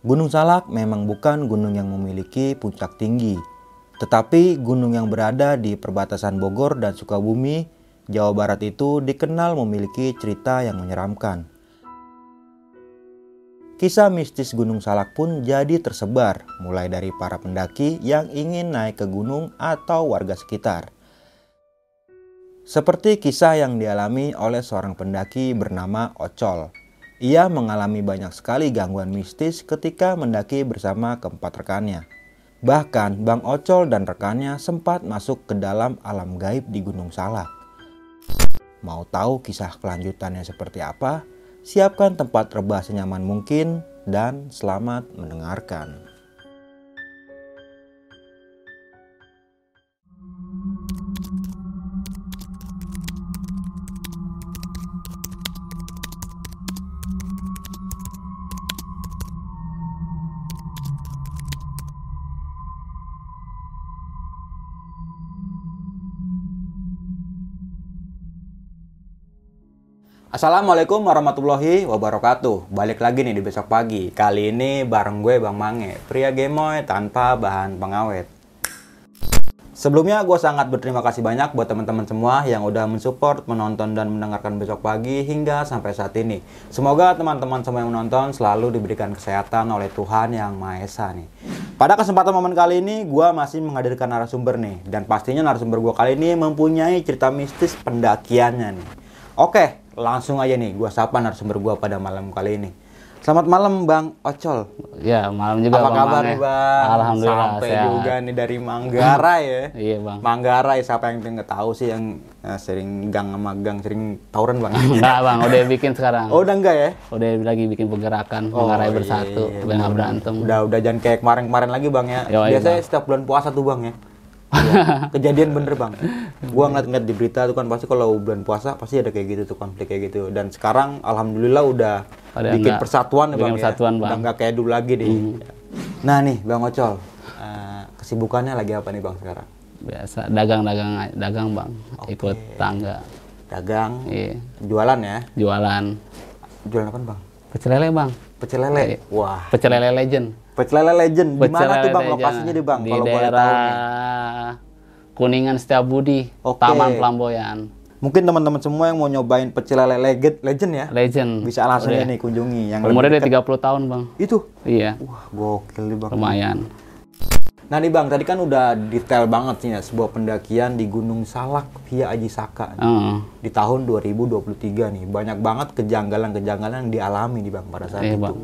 Gunung Salak memang bukan gunung yang memiliki puncak tinggi, tetapi gunung yang berada di perbatasan Bogor dan Sukabumi, Jawa Barat itu dikenal memiliki cerita yang menyeramkan. Kisah mistis Gunung Salak pun jadi tersebar, mulai dari para pendaki yang ingin naik ke gunung atau warga sekitar. Seperti kisah yang dialami oleh seorang pendaki bernama Ocol. Ia mengalami banyak sekali gangguan mistis ketika mendaki bersama keempat rekannya. Bahkan Bang Ocol dan rekannya sempat masuk ke dalam alam gaib di Gunung Salak. Mau tahu kisah kelanjutannya seperti apa? Siapkan tempat rebah senyaman mungkin dan selamat mendengarkan. Assalamualaikum warahmatullahi wabarakatuh Balik lagi nih di besok pagi Kali ini bareng gue Bang Mange Pria gemoy tanpa bahan pengawet Sebelumnya gue sangat berterima kasih banyak buat teman-teman semua yang udah mensupport, menonton dan mendengarkan besok pagi hingga sampai saat ini. Semoga teman-teman semua yang menonton selalu diberikan kesehatan oleh Tuhan Yang Maha Esa nih. Pada kesempatan momen kali ini gue masih menghadirkan narasumber nih dan pastinya narasumber gue kali ini mempunyai cerita mistis pendakiannya nih. Oke, langsung aja nih gua sapa narasumber gua pada malam kali ini. Selamat malam Bang Ocol. Ya, malam juga Apa Bang kabar nih Bang? Alhamdulillah Sampai sehat. juga nih dari Manggarai ya. Iya, Bang. Manggarai siapa yang nggak tahu sih yang eh, sering gang sama gang sering tawuran Bang. Enggak, Bang, udah bikin sekarang. oh udah enggak ya? Udah lagi bikin pergerakan, Oh, mengarai iya, bersatu, iya, biar nggak berantem. Udah udah jangan kayak kemarin-kemarin lagi Bang ya. Yoi, Biasanya Bang. setiap bulan puasa tuh Bang ya. Iya, Kejadian bener Bang. Gua ngeliat-ngeliat di berita tuh kan pasti kalau bulan puasa pasti ada kayak gitu tuh konflik kayak gitu. Dan sekarang alhamdulillah udah bikin enggak- persatuan ya bikin Bang persatuan, ya. Bang. Hmm. Udah nggak kayak dulu lagi deh. Nah nih Bang Ocol, eh, kesibukannya lagi apa nih Bang sekarang? Biasa dagang-dagang dagang, Bang. Ikut tangga. Dagang, Iya, jualan ya. jualan Jualan apa Bang? pecel lele, Bang. Pecel lele. Iya. Wah, Pecel lele legend. Pecel lele legend. Di mana tuh Bang legend. lokasinya di Bang? Di Kalau boleh tahu nih. Kuningan Setiabudi, Oke. Taman Pelamboyan. Mungkin teman-teman semua yang mau nyobain pecel lele legend, legend ya, Legend. bisa langsung nih kunjungi. Yang Umurnya udah dekat. 30 tahun, Bang. Itu. Iya, Wah, gokil nih bang. lumayan. Nah nih bang, tadi kan udah detail banget sih ya sebuah pendakian di Gunung Salak via Aji Saka nih. Heeh. di tahun 2023 nih. Banyak banget kejanggalan-kejanggalan yang dialami nih bang pada saat Iya, itu. Bang.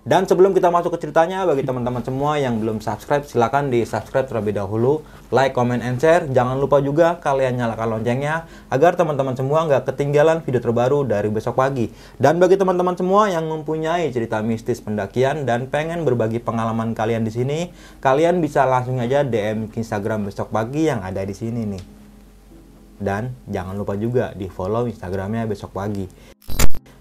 Dan sebelum kita masuk ke ceritanya, bagi teman-teman semua yang belum subscribe, silakan di subscribe terlebih dahulu, like, comment, and share. Jangan lupa juga kalian nyalakan loncengnya agar teman-teman semua nggak ketinggalan video terbaru dari besok pagi. Dan bagi teman-teman semua yang mempunyai cerita mistis pendakian dan pengen berbagi pengalaman kalian di sini, kalian bisa langsung aja DM Instagram besok pagi yang ada di sini nih. Dan jangan lupa juga di follow Instagramnya besok pagi.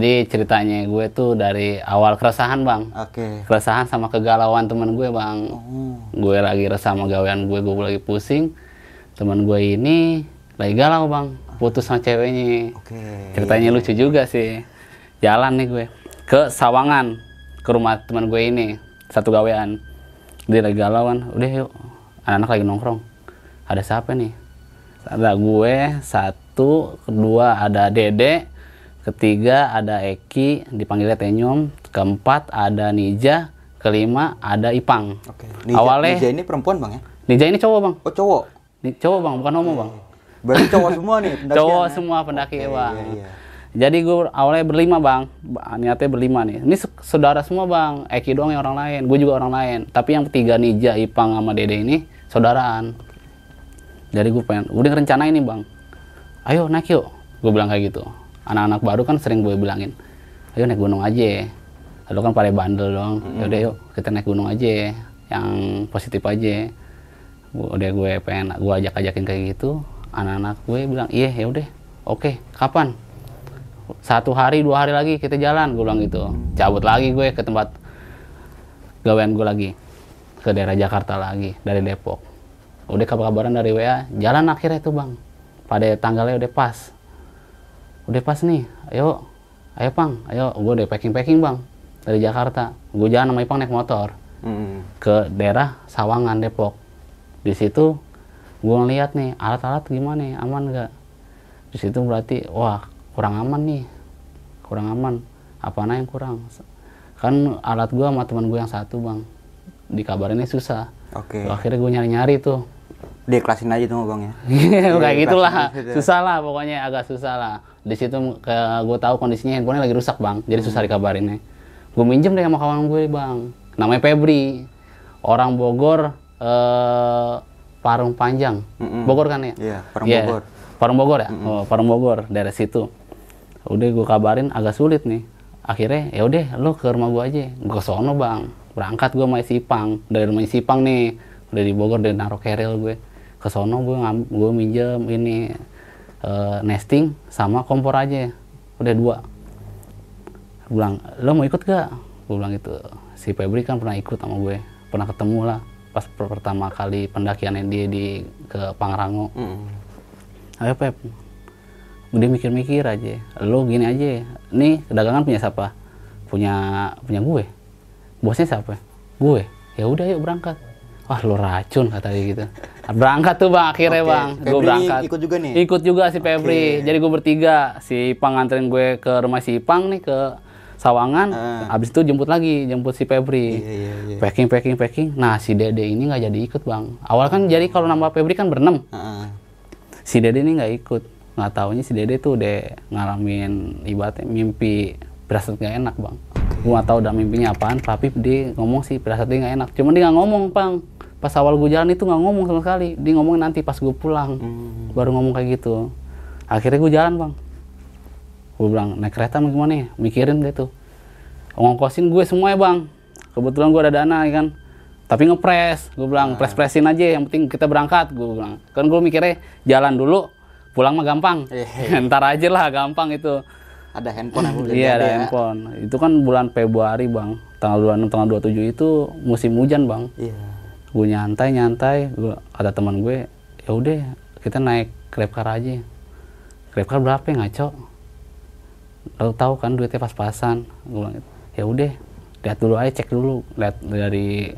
Jadi ceritanya gue tuh dari awal keresahan bang, Oke. keresahan sama kegalauan teman gue bang. Oh, Gue lagi resah sama gawean gue, gue lagi pusing. Teman gue ini lagi galau bang, putus sama ceweknya. Oke. Ceritanya lucu juga sih. Jalan nih gue ke Sawangan, ke rumah teman gue ini, satu gawean. Dia lagi galauan, udah yuk, anak-anak lagi nongkrong. Ada siapa nih? Ada gue, satu, kedua ada Dede, ketiga ada Eki, dipanggilnya Tenyom, keempat ada Nija, kelima ada Ipang. Oke. Nija, Awalnya Nija ini perempuan bang ya? Nija ini cowok bang, Oh cowok. Ni- cowok bang, bukan homo bang. Berarti cowok semua nih cowok ya? semua pendaki Oke, bang Iya, iya. jadi gue awalnya berlima bang Ba- niatnya berlima nih ini saudara semua bang Eki doang yang orang lain gue juga orang lain tapi yang ketiga Nija Ipang sama Dede ini saudaraan jadi gue pengen udah rencana ini bang ayo naik yuk gue bilang kayak gitu anak-anak baru kan sering gue bilangin ayo naik gunung aja. Lalu kan pada bandel dong yaudah yuk kita naik gunung aja yang positif aja. Udah gue pengen gue ajak ajakin kayak gitu anak-anak gue bilang iya ya udah oke kapan? Satu hari dua hari lagi kita jalan gue bilang gitu. Cabut lagi gue ke tempat gawean gue lagi ke daerah Jakarta lagi dari Depok. Udah kabar-kabaran dari WA jalan akhirnya tuh bang. Pada tanggalnya udah pas udah pas nih ayo ayo pang ayo gue udah packing packing bang dari Jakarta. Gue jalan sama Ipang naik motor Mm-mm. ke daerah Sawangan Depok. Di situ gue ngeliat nih alat-alat gimana nih aman nggak? Di situ berarti wah kurang aman nih kurang aman. Apa yang kurang? Kan alat gue sama teman gue yang satu bang. Dikabarinnya susah. Oke. akhirnya gue nyari-nyari tuh Dikeklasin aja tuh bang ya. kayak Iya, gitulah. gitu. susah lah pokoknya agak susah lah. Di situ kayak gue tahu kondisinya handphonenya lagi rusak bang. Jadi Hmm. susah dikabarinnya. Gue minjem deh sama kawan gue bang. Namanya Febri. Orang Bogor eh, Parung Panjang. Mm-mm. Bogor kan ya? Iya, Parung Iya, Bogor. Parung Bogor ya? Oh, Parung Bogor dari situ. Udah gue kabarin agak sulit nih. Akhirnya ya udah lo ke rumah gue aja. Gue ke sono bang. Berangkat gue sama si Ipang. Dari rumah si Ipang nih. Udah di Bogor dari naruh keril gue ke sono gue gue minjem ini eh, nesting sama kompor aja. Udah dua. Gua bilang lo mau ikut gak? Gue bilang gitu. Si Febri kan pernah ikut sama gue. Pernah ketemu lah pas per- pertama kali pendakiannya dia di ke Pangrango. Mm-mm. ayo Pep. Dia mikir-mikir aja. Lo gini aja. Nih dagangan punya siapa? Punya punya gue. Bosnya siapa? Gue. Ya udah yuk berangkat wah lo racun kata dia gitu. Berangkat tuh bang akhirnya Oke, bang. Gue berangkat. ikut juga nih? ikut juga si Febri. Jadi gue bertiga. Si Ipang nganterin gue ke rumah si Ipang nih ke Sawangan. Ah. abis itu jemput lagi jemput si Febri. Iya, iya, iya. packing packing packing. Nah si Dede ini nggak jadi ikut bang. Awal kan jadi kalau nambah Febri kan berenam. Heeh. si Dede ini nggak ikut. Nggak taunya si Dede tuh udah ngalamin ibaratnya mimpi berasa nggak enak bang. Gua nggak tahu udah mimpinya apaan tapi dia ngomong sih berasa dia nggak enak. Cuman dia nggak ngomong bang pas awal gue jalan itu nggak ngomong sama sekali. Dia ngomongin nanti pas gue pulang. Hmm. baru ngomong kayak gitu. Akhirnya gue jalan bang. Gue bilang naik kereta mau gimana ya mikirin deh tuh. Ngongkosin gue semua ya bang. Kebetulan gue ada dana ya kan? Tapi ngepres. Gue bilang pres presin aja yang penting kita berangkat. Gue bilang. Kan gue mikirnya jalan dulu pulang mah gampang. Iya. ntar aja lah gampang itu. Ada handphone aku udah iya ada ya. handphone. Itu kan bulan Februari bang. Tanggal 26 tanggal 27 itu musim hujan bang. Iya. Gue nyantai nyantai gue ada teman gue ya udah kita naik grab car aja. Grab car berapa ya ngaco? Lo tahu kan duitnya pas-pasan. Gue bilang ya udah lihat dulu aja cek dulu lihat dari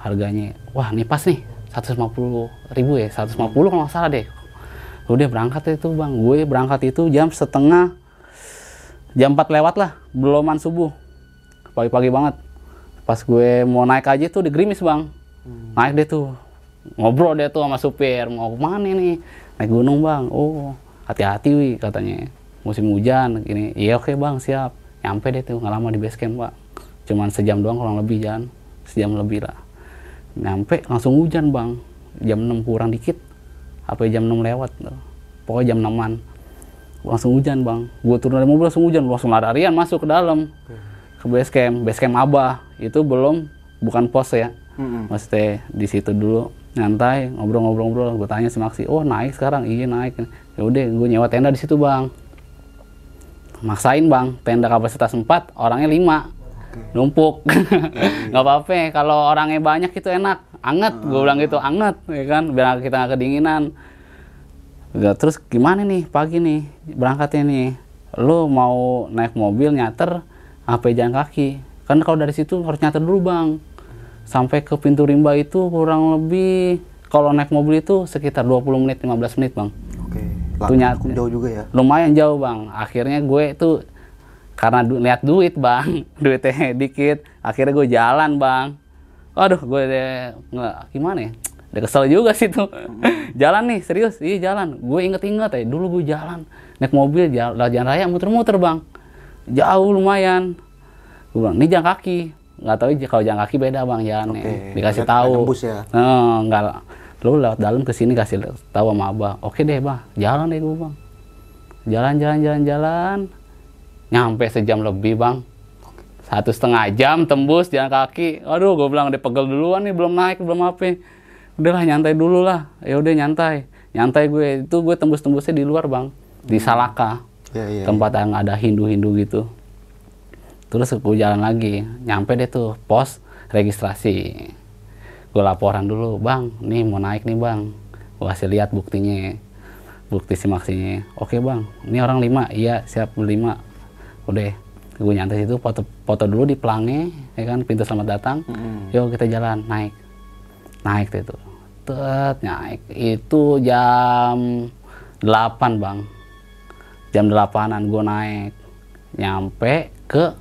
harganya. Wah ini pas nih 150 ribu ya 150 kalau nggak salah deh. Udah berangkat itu bang. Gue berangkat itu jam setengah jam 4 lewat lah beloman subuh. Pagi-pagi banget pas gue mau naik aja tuh di gerimis bang. Naik deh tuh. Ngobrol deh tuh sama supir. Mau ke mana nih? Naik gunung bang. Oh hati-hati wi katanya. Musim hujan gini. Iya oke bang siap. Nyampe deh tuh nggak lama di base camp pak. Cuman sejam doang kurang lebih jalan sejam lebih lah. Nyampe langsung hujan bang. Jam 6 kurang dikit. Apa jam 6 lewat tuh. pokoknya jam 6an langsung hujan bang. Gue turun dari mobil langsung hujan. Langsung lari-larian masuk ke dalam ke base camp base camp abah itu belum bukan pos ya. Maksudnya di situ dulu nyantai ngobrol-ngobrol-ngobrol. Gue tanya sama Aksi oh naik sekarang? Iya naik. Ya udah gue nyewa tenda di situ bang. Maksain bang. Tenda kapasitas 4 orangnya 5 numpuk. Nggak apa-apa kalau orangnya banyak itu enak. Anget gue bilang gitu anget ya kan? Biar kita nggak kedinginan. Udah, terus gimana nih pagi nih berangkatnya nih? Lu mau naik mobil nyater apa jalan kaki? Kan kalau dari situ harus nyater dulu bang. Sampai ke pintu rimba itu kurang lebih kalau naik mobil itu sekitar 20 menit 15 menit bang. Oke. Tuh nyat- Cukup jauh juga ya. lumayan jauh bang. Akhirnya gue tuh karena du lihat duit bang. Duitnya dikit. Akhirnya gue jalan bang. Aduh gue nggak gimana ya? Udah kesel juga sih tuh. Jalan nih serius. Iya jalan. Gue inget-inget ya dulu gue jalan naik mobil jalan, jalan raya muter-muter bang jauh lumayan. Gue bilang ini jalan kaki. Nggak tahu kalau jalan kaki beda bang. Jalannya Oke, dikasih nggak- tahu. ya? Eh, nggak lu lewat dalam ke sini kasih tahu sama abah. Oke deh bang. Jalan deh gue bang jalan jalan jalan jalan. Nyampe sejam lebih bang. Satu setengah jam tembus jalan kaki. Aduh gue bilang udah pegel duluan nih belum naik belum apa. Udahlah nyantai dulu lah. Ya udah nyantai. Nyantai gue. Itu gue tembus tembusnya di luar bang. Di Salaka Iya, iya. tempat yang ada Hindu-Hindu gitu. Terus gue jalan lagi nyampe deh tuh pos registrasi. Gue laporan dulu bang nih mau naik nih bang. Gue kasih lihat buktinya bukti simaksinya. Oke bang ini orang lima. Iya siap lima. Udah gue nyantai situ foto foto dulu di pelangnya ya kan pintu selamat datang. Mm-mm. yuk kita jalan naik. Naik deh tuh Tet, naik. Itu jam 8 bang jam 8an gue naik. Nyampe ke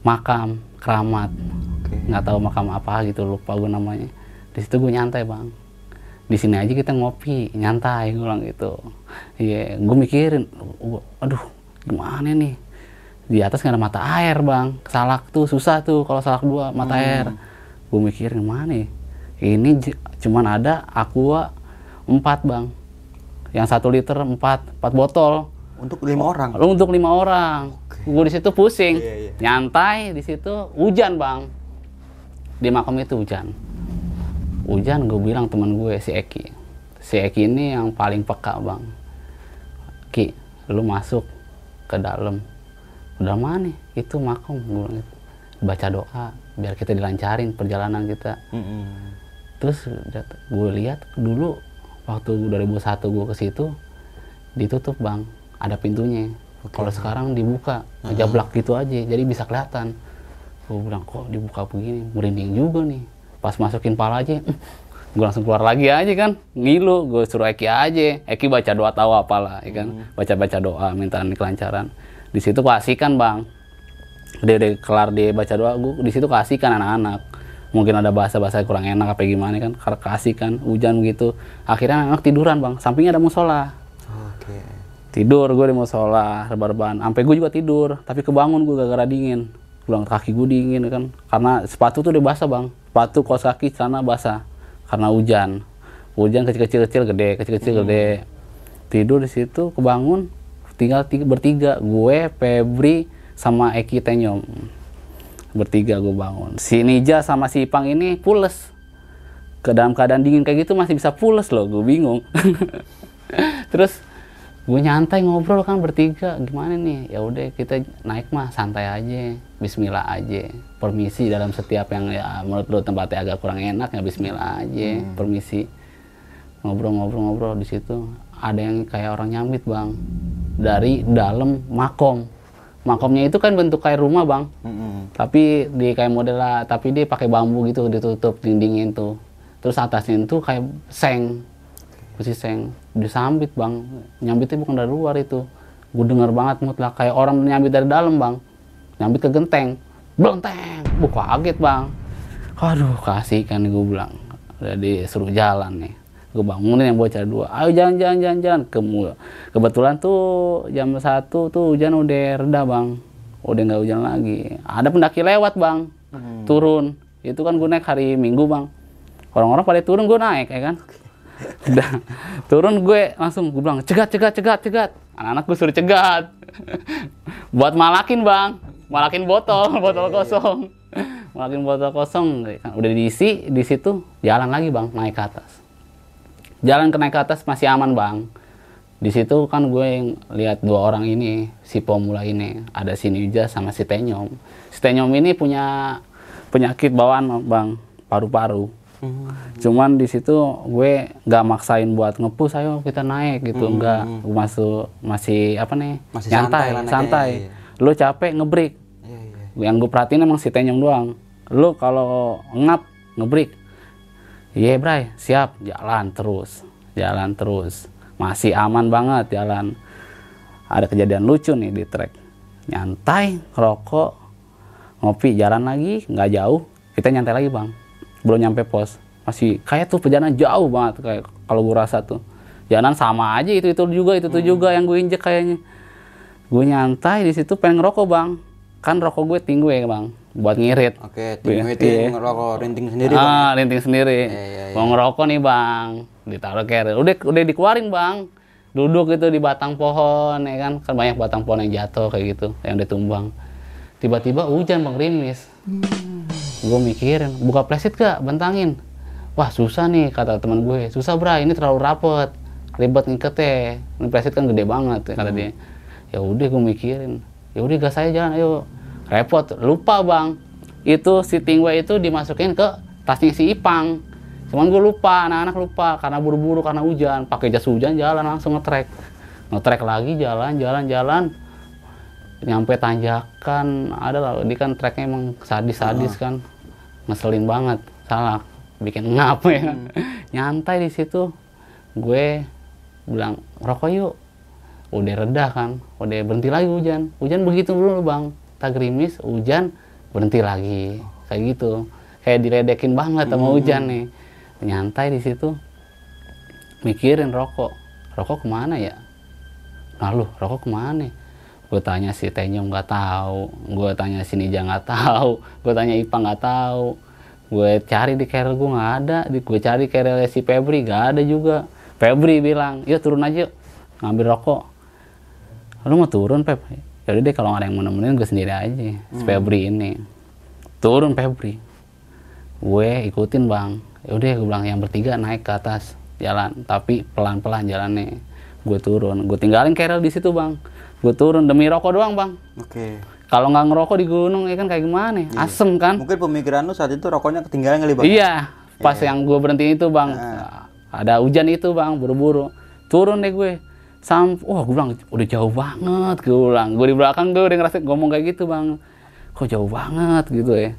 makam keramat. Nggak tahu makam apa gitu lupa gue namanya. Di situ gue nyantai bang. Di sini aja kita ngopi nyantai gue bilang gitu. Iya gue mikirin "Gua- aduh gimana nih? Di atas nggak ada mata air bang. Salak tuh susah tuh kalau salak dua mata air. Gue mikirin mana ya? ini cuman ada aqua empat bang. Yang satu liter empat empat botol Untuk lima orang. Untuk lima orang. Gue di situ pusing, Iya, iya. nyantai di situ hujan bang. Di makam itu hujan. Hujan gue bilang teman gue si Eki. Si Eki ini yang paling peka bang. Ki, lu masuk ke dalam. Udah mana? Itu makam. Gue gitu. Baca doa biar kita dilancarin perjalanan kita. Mm-mm. Terus gue lihat dulu waktu 2001 gue ke situ ditutup bang, ada pintunya. Kalau sekarang dibuka, ngejablak gitu aja, jadi bisa kelihatan. Gue bilang kok dibuka begini, merinding juga nih. Pas masukin pala aja, gue langsung keluar lagi aja kan, ngilu. Gue suruh Eki aja, Eki baca doa tahu apalah, ya kan, baca-baca doa minta kelancaran. Di situ kasihkan bang, dia udah kelar dia baca doa gue di situ kasihkan anak-anak mungkin ada bahasa-bahasa kurang enak apa gimana kan karena kasihkan hujan begitu akhirnya anak tiduran bang sampingnya ada musola. Tidur gue di musola rebahan sampai gue juga tidur tapi kebangun gue gara-gara dingin. Pulang kaki gue dingin kan. Karena sepatu tuh udah basah bang. Sepatu kaos kaki celana basah karena hujan. Hujan kecil-kecil kecil gede kecil-kecil gede. Tidur di situ kebangun tinggal tiga, bertiga. Gue Febri sama Eki Tenyom bertiga gue bangun. Si Nija sama si Ipang ini pules. Ke dalam keadaan dingin kayak gitu masih bisa pules loh gue bingung. Terus gue nyantai ngobrol kan bertiga gimana nih? Ya udah kita naik mah santai aja Bismillah aja. Permisi dalam setiap yang ya menurut lu tempatnya agak kurang enak ya Bismillah aja. Permisi. Ngobrol-ngobrol-ngobrol di situ. Ada yang kayak orang nyambit bang. Dari dalam makom. Makomnya itu kan bentuk kayak rumah bang. Mm-mm. tapi di kayak model lah tapi dia pakai bambu gitu ditutup dindingnya itu terus atasnya itu kayak seng besi seng? Disambit bang. Nyambitnya bukan dari luar itu. Gue denger banget mutlak kayak orang nyambit dari dalam bang. Nyambit ke genteng. Belenteng bu kaget bang. Aduh kasih kan gue bilang. Udah disuruh jalan nih. Gue bangunin yang bocah dua. Ayo jalan jalan jalan jalan. Kemu- kebetulan tuh jam satu tuh hujan udah reda bang. Udah nggak hujan lagi. Ada pendaki lewat bang. Turun. Itu kan gue naik hari minggu bang. Orang-orang pada turun gue naik ya kan udah. Turun gue langsung gue bilang cegat cegat cegat cegat. Anak-anak gue suruh cegat. Buat malakin bang. Malakin botol botol kosong. Malakin botol kosong. Udah diisi di situ jalan lagi bang naik ke atas. Jalan ke naik ke atas masih aman bang. Di situ kan gue yang lihat dua orang ini si pemula ini ada si Nija sama si Tenyom. Si Tenyom ini punya penyakit bawaan bang paru-paru cuman di situ gue nggak maksain buat ngepus ayo kita naik gitu. Nggak gue masuk masih apa nih? Masih nyantai santai santai. iya. lu capek ngebreak. Iya, iya. yang gue perhatiin emang si Tenyong doang. Lu kalau ngap ngebreak. Iya bray siap. Jalan terus jalan terus. Masih aman banget jalan. Ada kejadian lucu nih di trek nyantai rokok ngopi jalan lagi nggak jauh. Kita nyantai lagi bang belum nyampe pos. Masih kayak tuh perjalanan jauh banget kayak kalau gue rasa tuh. Jalanan sama aja itu itu juga itu tuh juga yang gue injek kayaknya. Gue nyantai di situ pengen ngerokok bang. Kan rokok gue tinggu ya bang. Buat ngirit. Oke, Iya, itu iya. ngerokok rinting sendiri, Bang. ah linting sendiri. Iya, iya, iya. mau ngerokok nih bang. Ditaruh carrier. Udah udah dikeluarin bang. Duduk itu di batang pohon ya kan? Kan banyak batang pohon yang jatuh kayak gitu yang ditumbang. Tiba-tiba hujan bang rimis gue mikirin buka plastik gak? Bentangin wah susah nih kata teman gue. Susah bra ini terlalu rapet. Ribet ngiketnya ini plastik kan gede banget kata dia. Ya udah gue mikirin. Ya udah gas saya jalan ayo. Repot lupa bang. Itu si tingwe itu dimasukin ke tasnya si Ipang. Cuman gue lupa anak-anak lupa karena buru-buru karena hujan. Pakai jas hujan jalan langsung ngetrek. Ngetrek lagi jalan jalan jalan. Nyampe tanjakan ada lah dia kan treknya emang sadis-sadis kan ngeselin banget salah. Bikin ngap ya. Nyantai di situ. Gue bilang rokok yuk. Udah reda kan udah berhenti lagi hujan. Hujan begitu dulu bang. Tak gerimis hujan berhenti lagi. Kayak gitu. Kayak diledekin banget sama hujan nih. Nyantai di situ. Mikirin rokok. Rokok ke mana ya? Lalu rokok ke mana gue tanya si Tenyom nggak tahu gue tanya si Nija nggak tahu gue tanya Ipa nggak tahu. Gue cari di carrier gue nggak ada di gue cari carrier si Febri nggak ada juga. Febri bilang yuk turun aja ngambil rokok. Lu mau turun Pep? Jadi deh kalau ada yang mau nemenin gue sendiri aja. Si Febri ini turun Febri. Gue ikutin bang. Yaudah gue bilang yang bertiga naik ke atas jalan tapi pelan-pelan jalannya. Gue turun gue tinggalin carrier di situ bang gue turun demi rokok doang bang. Oke. kalau nggak ngerokok di gunung ya kan kayak gimana? Asem kan? Mungkin pemikiran lu saat itu rokoknya ketinggalan kali, Bang. iya pas yang gue berhenti itu bang. Ada hujan itu bang buru-buru. Turun deh gue. Sam wah gue bilang udah jauh banget gue bilang. Gue di belakang gue udah ngerasa ngomong kayak gitu bang. Kok jauh banget? gitu ya.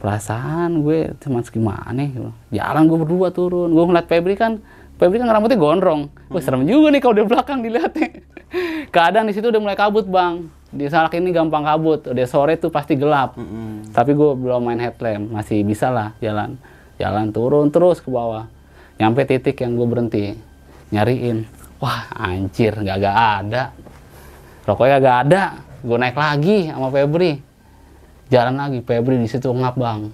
Perasaan gue cuman segimana gitu. jalan gue berdua turun. Gue ngeliat Febri kan Febri kan rambutnya gondrong. Wah serem juga nih kalau di belakang dilihatnya keadaan di situ udah mulai kabut bang. Di Salak ini gampang kabut udah sore tuh pasti gelap. Mm-mm. tapi gue belum main headlamp masih bisa lah jalan. Jalan turun terus ke bawah. Nyampe titik yang gue berhenti nyariin. Wah anjir nggak gak ada. Rokoknya gak ada. Gue naik lagi sama Febri. Jalan lagi Febri di situ ngap bang.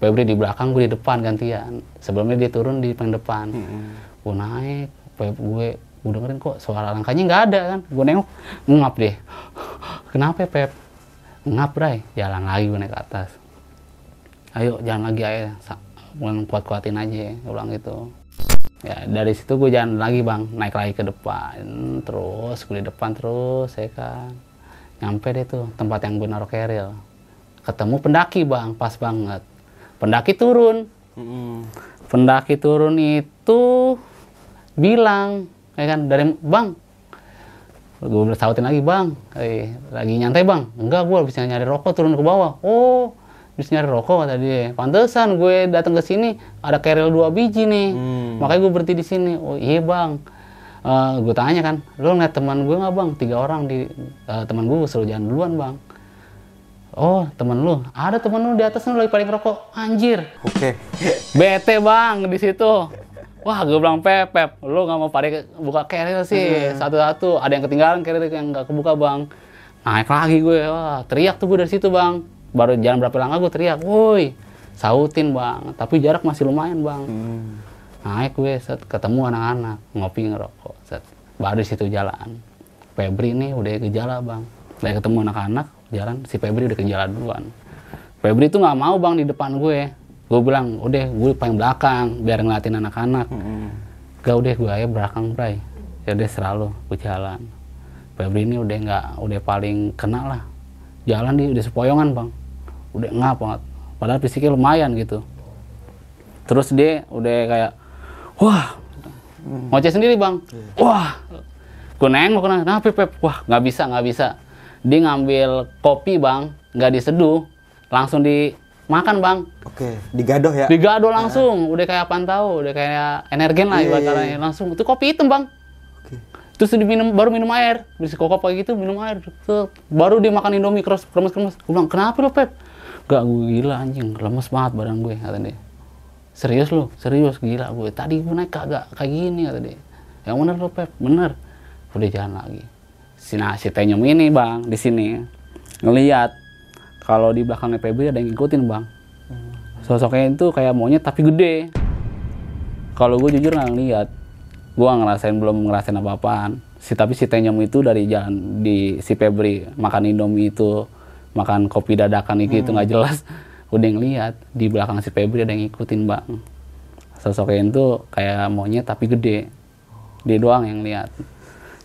Febri di belakang gue di depan gantian. Sebelumnya dia turun di depan. Gue naik Feb, gue gue dengerin kok suara langkahnya nggak ada kan. Gue nengok ngap deh. Kenapa ya, Pep? Ngap bray jalan lagi gue naik ke atas. Ayo jalan lagi aja Sa- bukan kuat-kuatin aja gue bilang gitu. Ya dari situ gue jalan lagi bang. Naik lagi ke depan. Terus gue di depan terus ya kan. Nyampe deh tuh tempat yang gue naruh keril. Ketemu pendaki bang. Pas banget. Pendaki turun. Pendaki turun itu bilang ya kan? Dari bang gue sautin lagi bang. Eh, lagi nyantai bang? Enggak gue bisa nyari rokok turun ke bawah. Oh bisa nyari rokok kata dia. Pantesan gue datang ke sini ada keril dua biji nih. Hmm. makanya gue berhenti di sini. Oh iya bang. Eh, gue tanya kan lo ngeliat teman gue nggak bang? Tiga orang di eh, teman gue suruh jalan duluan bang. Oh temen lu? Ada temen lu di atas lu lagi paling rokok anjir. Oke. Bete bang di situ. Wah, gue bilang Pep, lu nggak mau pada buka carrier sih satu-satu. Ada yang ketinggalan carrier yang nggak kebuka bang. Naik lagi gue, wah teriak tuh gue dari situ bang. Baru jalan berapa langkah gue teriak, woi, sautin bang. Tapi jarak masih lumayan bang. Hmm. Naik gue, set, ketemu anak-anak ngopi ngerokok, set. Baru di situ jalan. Febri nih udah gejala bang. Udah ketemu anak-anak, jalan si Febri udah ke jalan duluan. Febri tuh nggak mau bang di depan gue. Gue bilang, udah gue paling belakang biar ngeliatin anak-anak. Mm-mm. Gak udah gue aja belakang bray. Ya udah selalu gue jalan. Febri ini udah nggak, udah paling kena lah. Jalan dia udah sepoyongan bang. Udah ngap banget. Padahal fisiknya lumayan gitu. Terus dia udah kayak, wah, ngoceh sendiri bang. Wah, gue nengok kenapa, Pep? Wah, nggak bisa, nggak bisa. Dia ngambil kopi bang, nggak diseduh, langsung dimakan bang. Oke, digadoh ya. Digado langsung, udah kayak apaan tahu, udah kayak energen lah Iya, iya, katanya. langsung. Itu kopi hitam bang. Oke. Terus diminum, baru minum air, bisa kokop kayak gitu minum air. Baru dia makan indomie keras, kremes kremes. Gue bilang kenapa lo Pep? Gak gue gila anjing, lemes banget badan gue kata dia. serius lu serius gila gue tadi gue naik kagak kayak gini kata dia yang bener lu pep bener udah jalan lagi si nah si tenyum ini bang di sini ngeliat kalau di belakangnya Febri ada yang ngikutin bang. Sosoknya itu kayak monyet tapi gede. Kalau gue jujur nggak ngeliat. Gue ngerasain belum ngerasain apa-apaan. Si tapi si tenyum itu dari jalan di si Febri makan indomie itu makan kopi dadakan itu itu nggak jelas. Udah ngeliat di belakang si Febri ada yang ngikutin bang. Sosoknya itu kayak monyet tapi gede. Dia doang yang lihat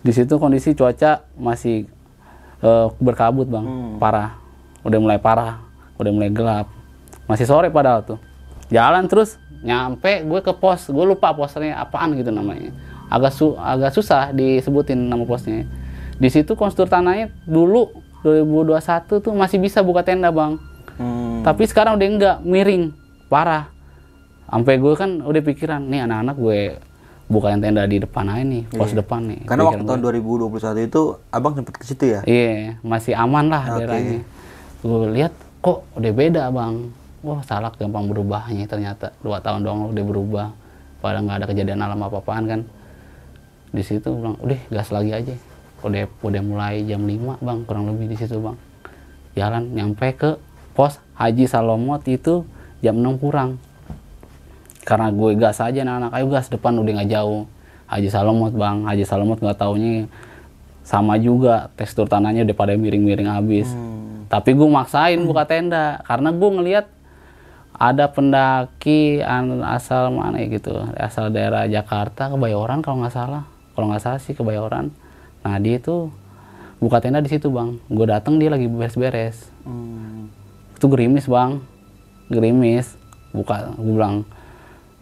di situ kondisi cuaca masih eh, berkabut bang. Parah udah mulai parah udah mulai gelap masih sore padahal tuh jalan terus nyampe gue ke pos gue lupa posnya apaan gitu namanya agak su agak susah disebutin nama posnya di situ konstruktur tanahnya dulu 2021 tuh masih bisa buka tenda bang Hmm. tapi sekarang udah enggak miring parah sampai gue kan udah pikiran nih anak-anak gue bukain tenda di depan aja nih pos depan nih. Karena waktu Pikiran tahun 2021 itu abang sempet ke situ ya? Iya, masih aman lah Oke. daerahnya. Gue lihat kok udah beda bang. Wah salah gampang berubahnya ternyata dua tahun doang udah berubah. Padahal nggak ada kejadian alam apa-apaan kan. Di situ bilang, udah gas lagi aja. Udah udah mulai jam 5 bang, kurang lebih di situ bang. Jalan nyampe ke pos Haji Salomot itu jam 6 kurang. Karena gue gas aja anak-anak, ayo gas depan udah nggak jauh. Haji Salomot bang, Haji Salomot nggak taunya sama juga tekstur tanahnya udah pada miring-miring habis. Hmm. Tapi gue maksain buka tenda karena gue ngelihat ada pendaki asal mana ya gitu, asal daerah Jakarta Kebayoran kalau nggak salah, kalau nggak salah sih Kebayoran. Nah dia itu buka tenda di situ bang. Gue datang dia lagi beres-beres. Hmm. Itu gerimis bang, gerimis. Buka, gue bilang,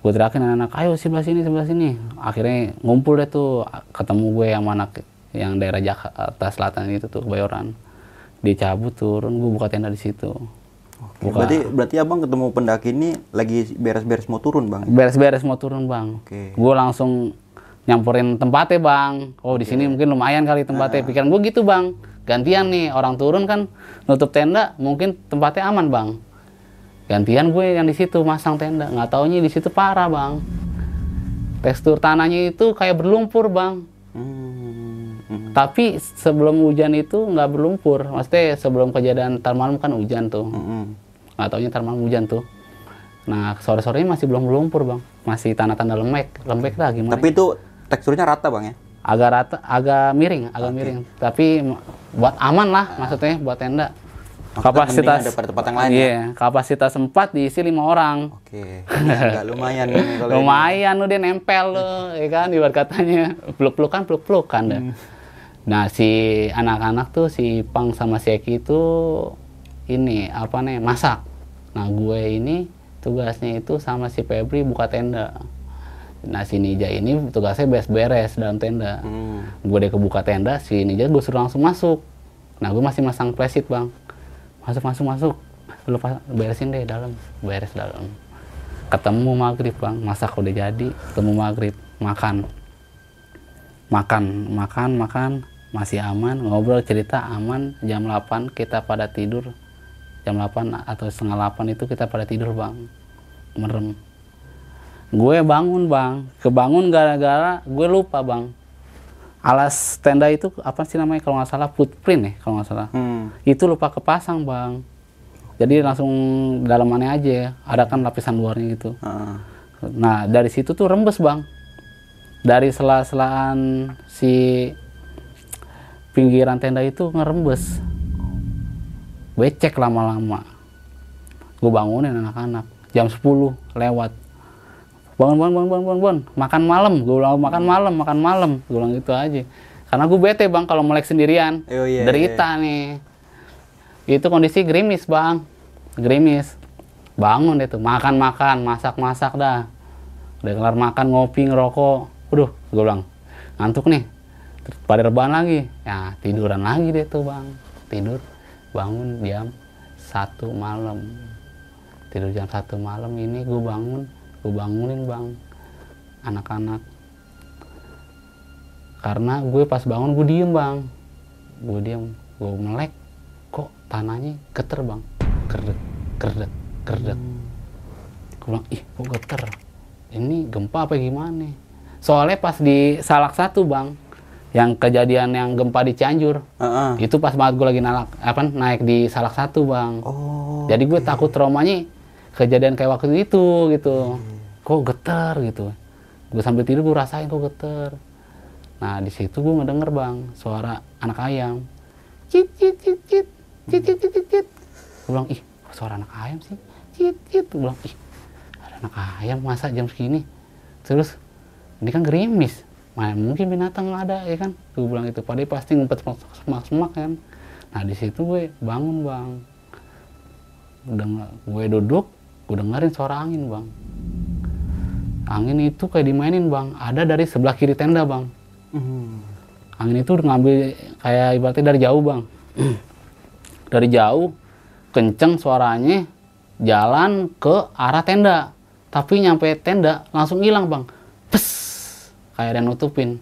gue teriakin anak-anak, ayo sebelah sini, sebelah sini. Akhirnya ngumpul deh tuh, ketemu gue yang anak yang daerah Jakarta Selatan itu tuh Kebayoran. Dia cabut turun, gue buka tenda di situ. Oke, Buka. Berarti berarti abang ketemu pendaki ini lagi beres-beres mau turun bang? beres-beres mau turun bang Oke. gue langsung nyamperin tempatnya bang oh di sini mungkin lumayan kali tempatnya pikiran gue gitu bang gantian nih orang turun kan nutup tenda mungkin tempatnya aman bang gantian gue yang di situ masang tenda nggak taunya di situ parah bang tekstur tanahnya itu kayak berlumpur bang Hmm. Hmm. tapi sebelum hujan itu nggak berlumpur maksudnya sebelum kejadian tar malam kan hujan tuh Hmm. nggak taunya malam hujan tuh nah sore sorenya masih belum berlumpur bang masih tanda-tanda lembek lembek lah gimana Tapi itu teksturnya rata bang ya? agak rata agak miring agak miring tapi buat aman lah maksudnya buat tenda Maksudnya kapasitas daripada tempat yang lain ya? iya kapasitas empat diisi lima orang Oke. Agak lumayan nih kalau lumayan udah nempel lo ya kan ibarat katanya peluk pelukan peluk pelukan dah Hmm. Nah si anak-anak tuh si Pang sama si Eki itu ini apa nih masak. Nah gue ini tugasnya itu sama si Febri buka tenda. Nah si Nija ini tugasnya beres-beres dalam tenda. Hmm. gue deh kebuka tenda si Nija gue suruh langsung masuk. Nah gue masih masang presit bang. Masuk masuk masuk. Lu beresin deh dalam beres dalam. Ketemu maghrib bang. Masak udah jadi ketemu maghrib. Makan. Makan makan makan masih aman ngobrol cerita aman. Jam 8 kita pada tidur. Jam 8 atau setengah 8 itu kita pada tidur bang. Merem. Gue bangun bang. Kebangun gara-gara gue lupa bang. Alas tenda itu apa sih namanya? Kalau nggak salah footprint ya kalau nggak salah. Hmm. itu lupa kepasang bang. Jadi langsung dalamannya aja ada kan lapisan luarnya gitu. Ah. nah dari situ tuh rembes bang. Dari sela-selaan si pinggiran tenda itu ngerembes. Becek lama-lama. Gue bangunin anak-anak. Jam 10 lewat. Bangun bangun bangun bangun bangun, bangun. makan malam. Gue bilang makan malam makan malam. Gue bilang gitu aja. Karena gue bete bang kalau melek sendirian. Oh, iya, derita nih. Itu kondisi gerimis bang. Gerimis. Bangun deh tuh. Makan makan. Masak masak dah. Udah kelar makan ngopi ngerokok. Udah gue bilang. Ngantuk nih pada rebahan lagi. Ya tiduran lagi deh tuh bang. Tidur bangun jam satu malam. Tidur jam satu malam ini gue bangun gue bangunin bang anak-anak. Karena gue pas bangun gue diem bang. Gue diem gue melek. Kok tanahnya geter bang? Kerdek kerdek kerdek. Gue bilang ih kok geter? Ini gempa apa gimana soalnya pas di salak satu bang yang kejadian yang gempa di Cianjur. Heeh. itu pas banget gue lagi nalak apa naik di salak satu bang. Oh. jadi gue takut traumanya kejadian kayak waktu itu gitu. Kok geter gitu. Gue sambil tidur gue rasain kok geter nah di situ gue ngedenger bang suara anak ayam. Cit cit cit cit. Cit cit cit cit, cit. gue bilang ih suara anak ayam sih? Cit cit. Gue bilang ih ada anak ayam masa jam segini? Terus ini kan gerimis Mungkin binatang ada ya kan? Gue bilang itu padahal pasti ngumpet semak semak kan? Nah di situ gue bangun bang. Udah gue duduk gue dengerin suara angin bang. Angin itu kayak dimainin bang. Ada dari sebelah kiri tenda bang. Hmm. angin itu ngambil kayak ibaratnya dari jauh bang. Dari jauh kenceng suaranya jalan ke arah tenda. Tapi nyampe tenda langsung hilang bang. Pes kayak ada yang nutupin.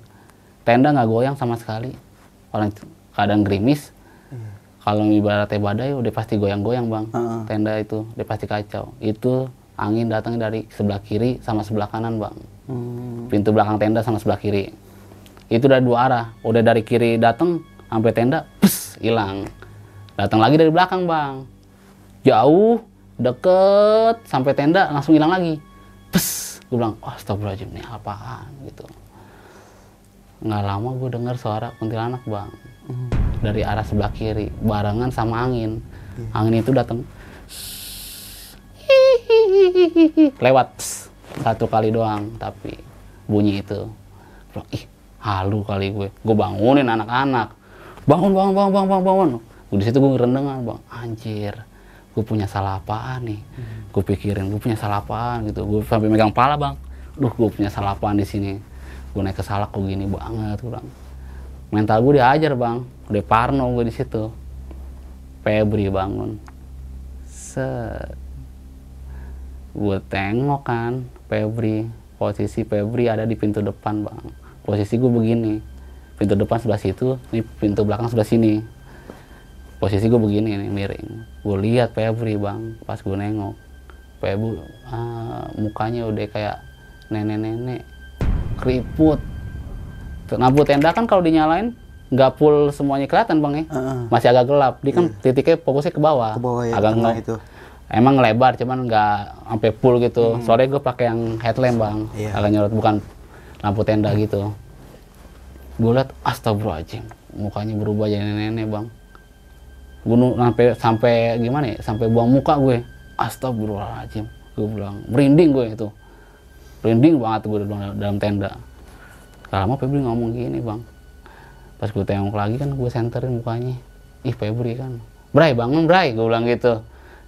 Tenda nggak goyang sama sekali. Orang keadaan gerimis. Kalau ibaratnya badai udah pasti goyang-goyang bang. Heeh. tenda itu udah pasti kacau. Itu angin datangnya dari sebelah kiri sama sebelah kanan bang. Hmm. pintu belakang tenda sama sebelah kiri. Itu dari dua arah. Udah dari kiri datang sampai tenda pus hilang. Datang lagi dari belakang bang. Jauh deket sampai tenda langsung hilang lagi. Pus gue bilang oh astagfirullahaladzim ini apaan? Gitu nggak lama gue dengar suara kuntilanak bang. Hmm. dari arah sebelah kiri barengan sama angin. Angin itu datang. Lewat. Pss, satu kali doang tapi bunyi itu. Bilang, ih halu kali gue. Gue bangunin anak-anak. Bangun bangun bangun bangun bangun bangun. Di situ gue ngerendengan bang. Anjir gue punya salah apaan nih? Gue pikirin gue punya salah apaan gitu. Gue sampai megang pala bang. Duh gue punya salah apaan di sini gue naik ke salak gue gini banget gue mental gue diajar bang. Udah parno gue di situ. Febri bangun. Set. Gue tengok kan Febri posisi Febri ada di pintu depan bang. Posisi gue begini. Pintu depan sebelah situ ini pintu belakang sebelah sini. Posisi gue begini nih miring. Gue lihat Febri bang pas gue nengok. Febri ah, mukanya udah kayak nenek-nenek keriput. Lampu tenda kan kalau dinyalain nggak full semuanya kelihatan bang ya. Heeh. masih agak gelap. Dia kan titiknya fokusnya ke bawah. Ke bawah ya, agak nge- itu. emang lebar cuman nggak sampai full gitu. Soalnya gue pakai yang headlamp bang. Iya. agak nyorot bukan lampu tenda gitu. Gue liat astagfirullahaladzim mukanya berubah jadi nenek bang. Gue nu- sampai sampai gimana ya? Sampai buang muka gue. Astagfirullahaladzim gue bilang. Merinding gue itu merinding banget gue dalam, dalam tenda. Gak lama Febri ngomong gini bang pas gue tengok lagi kan gue senterin mukanya. Ih Febri kan Bray bangun Bray gue bilang gitu.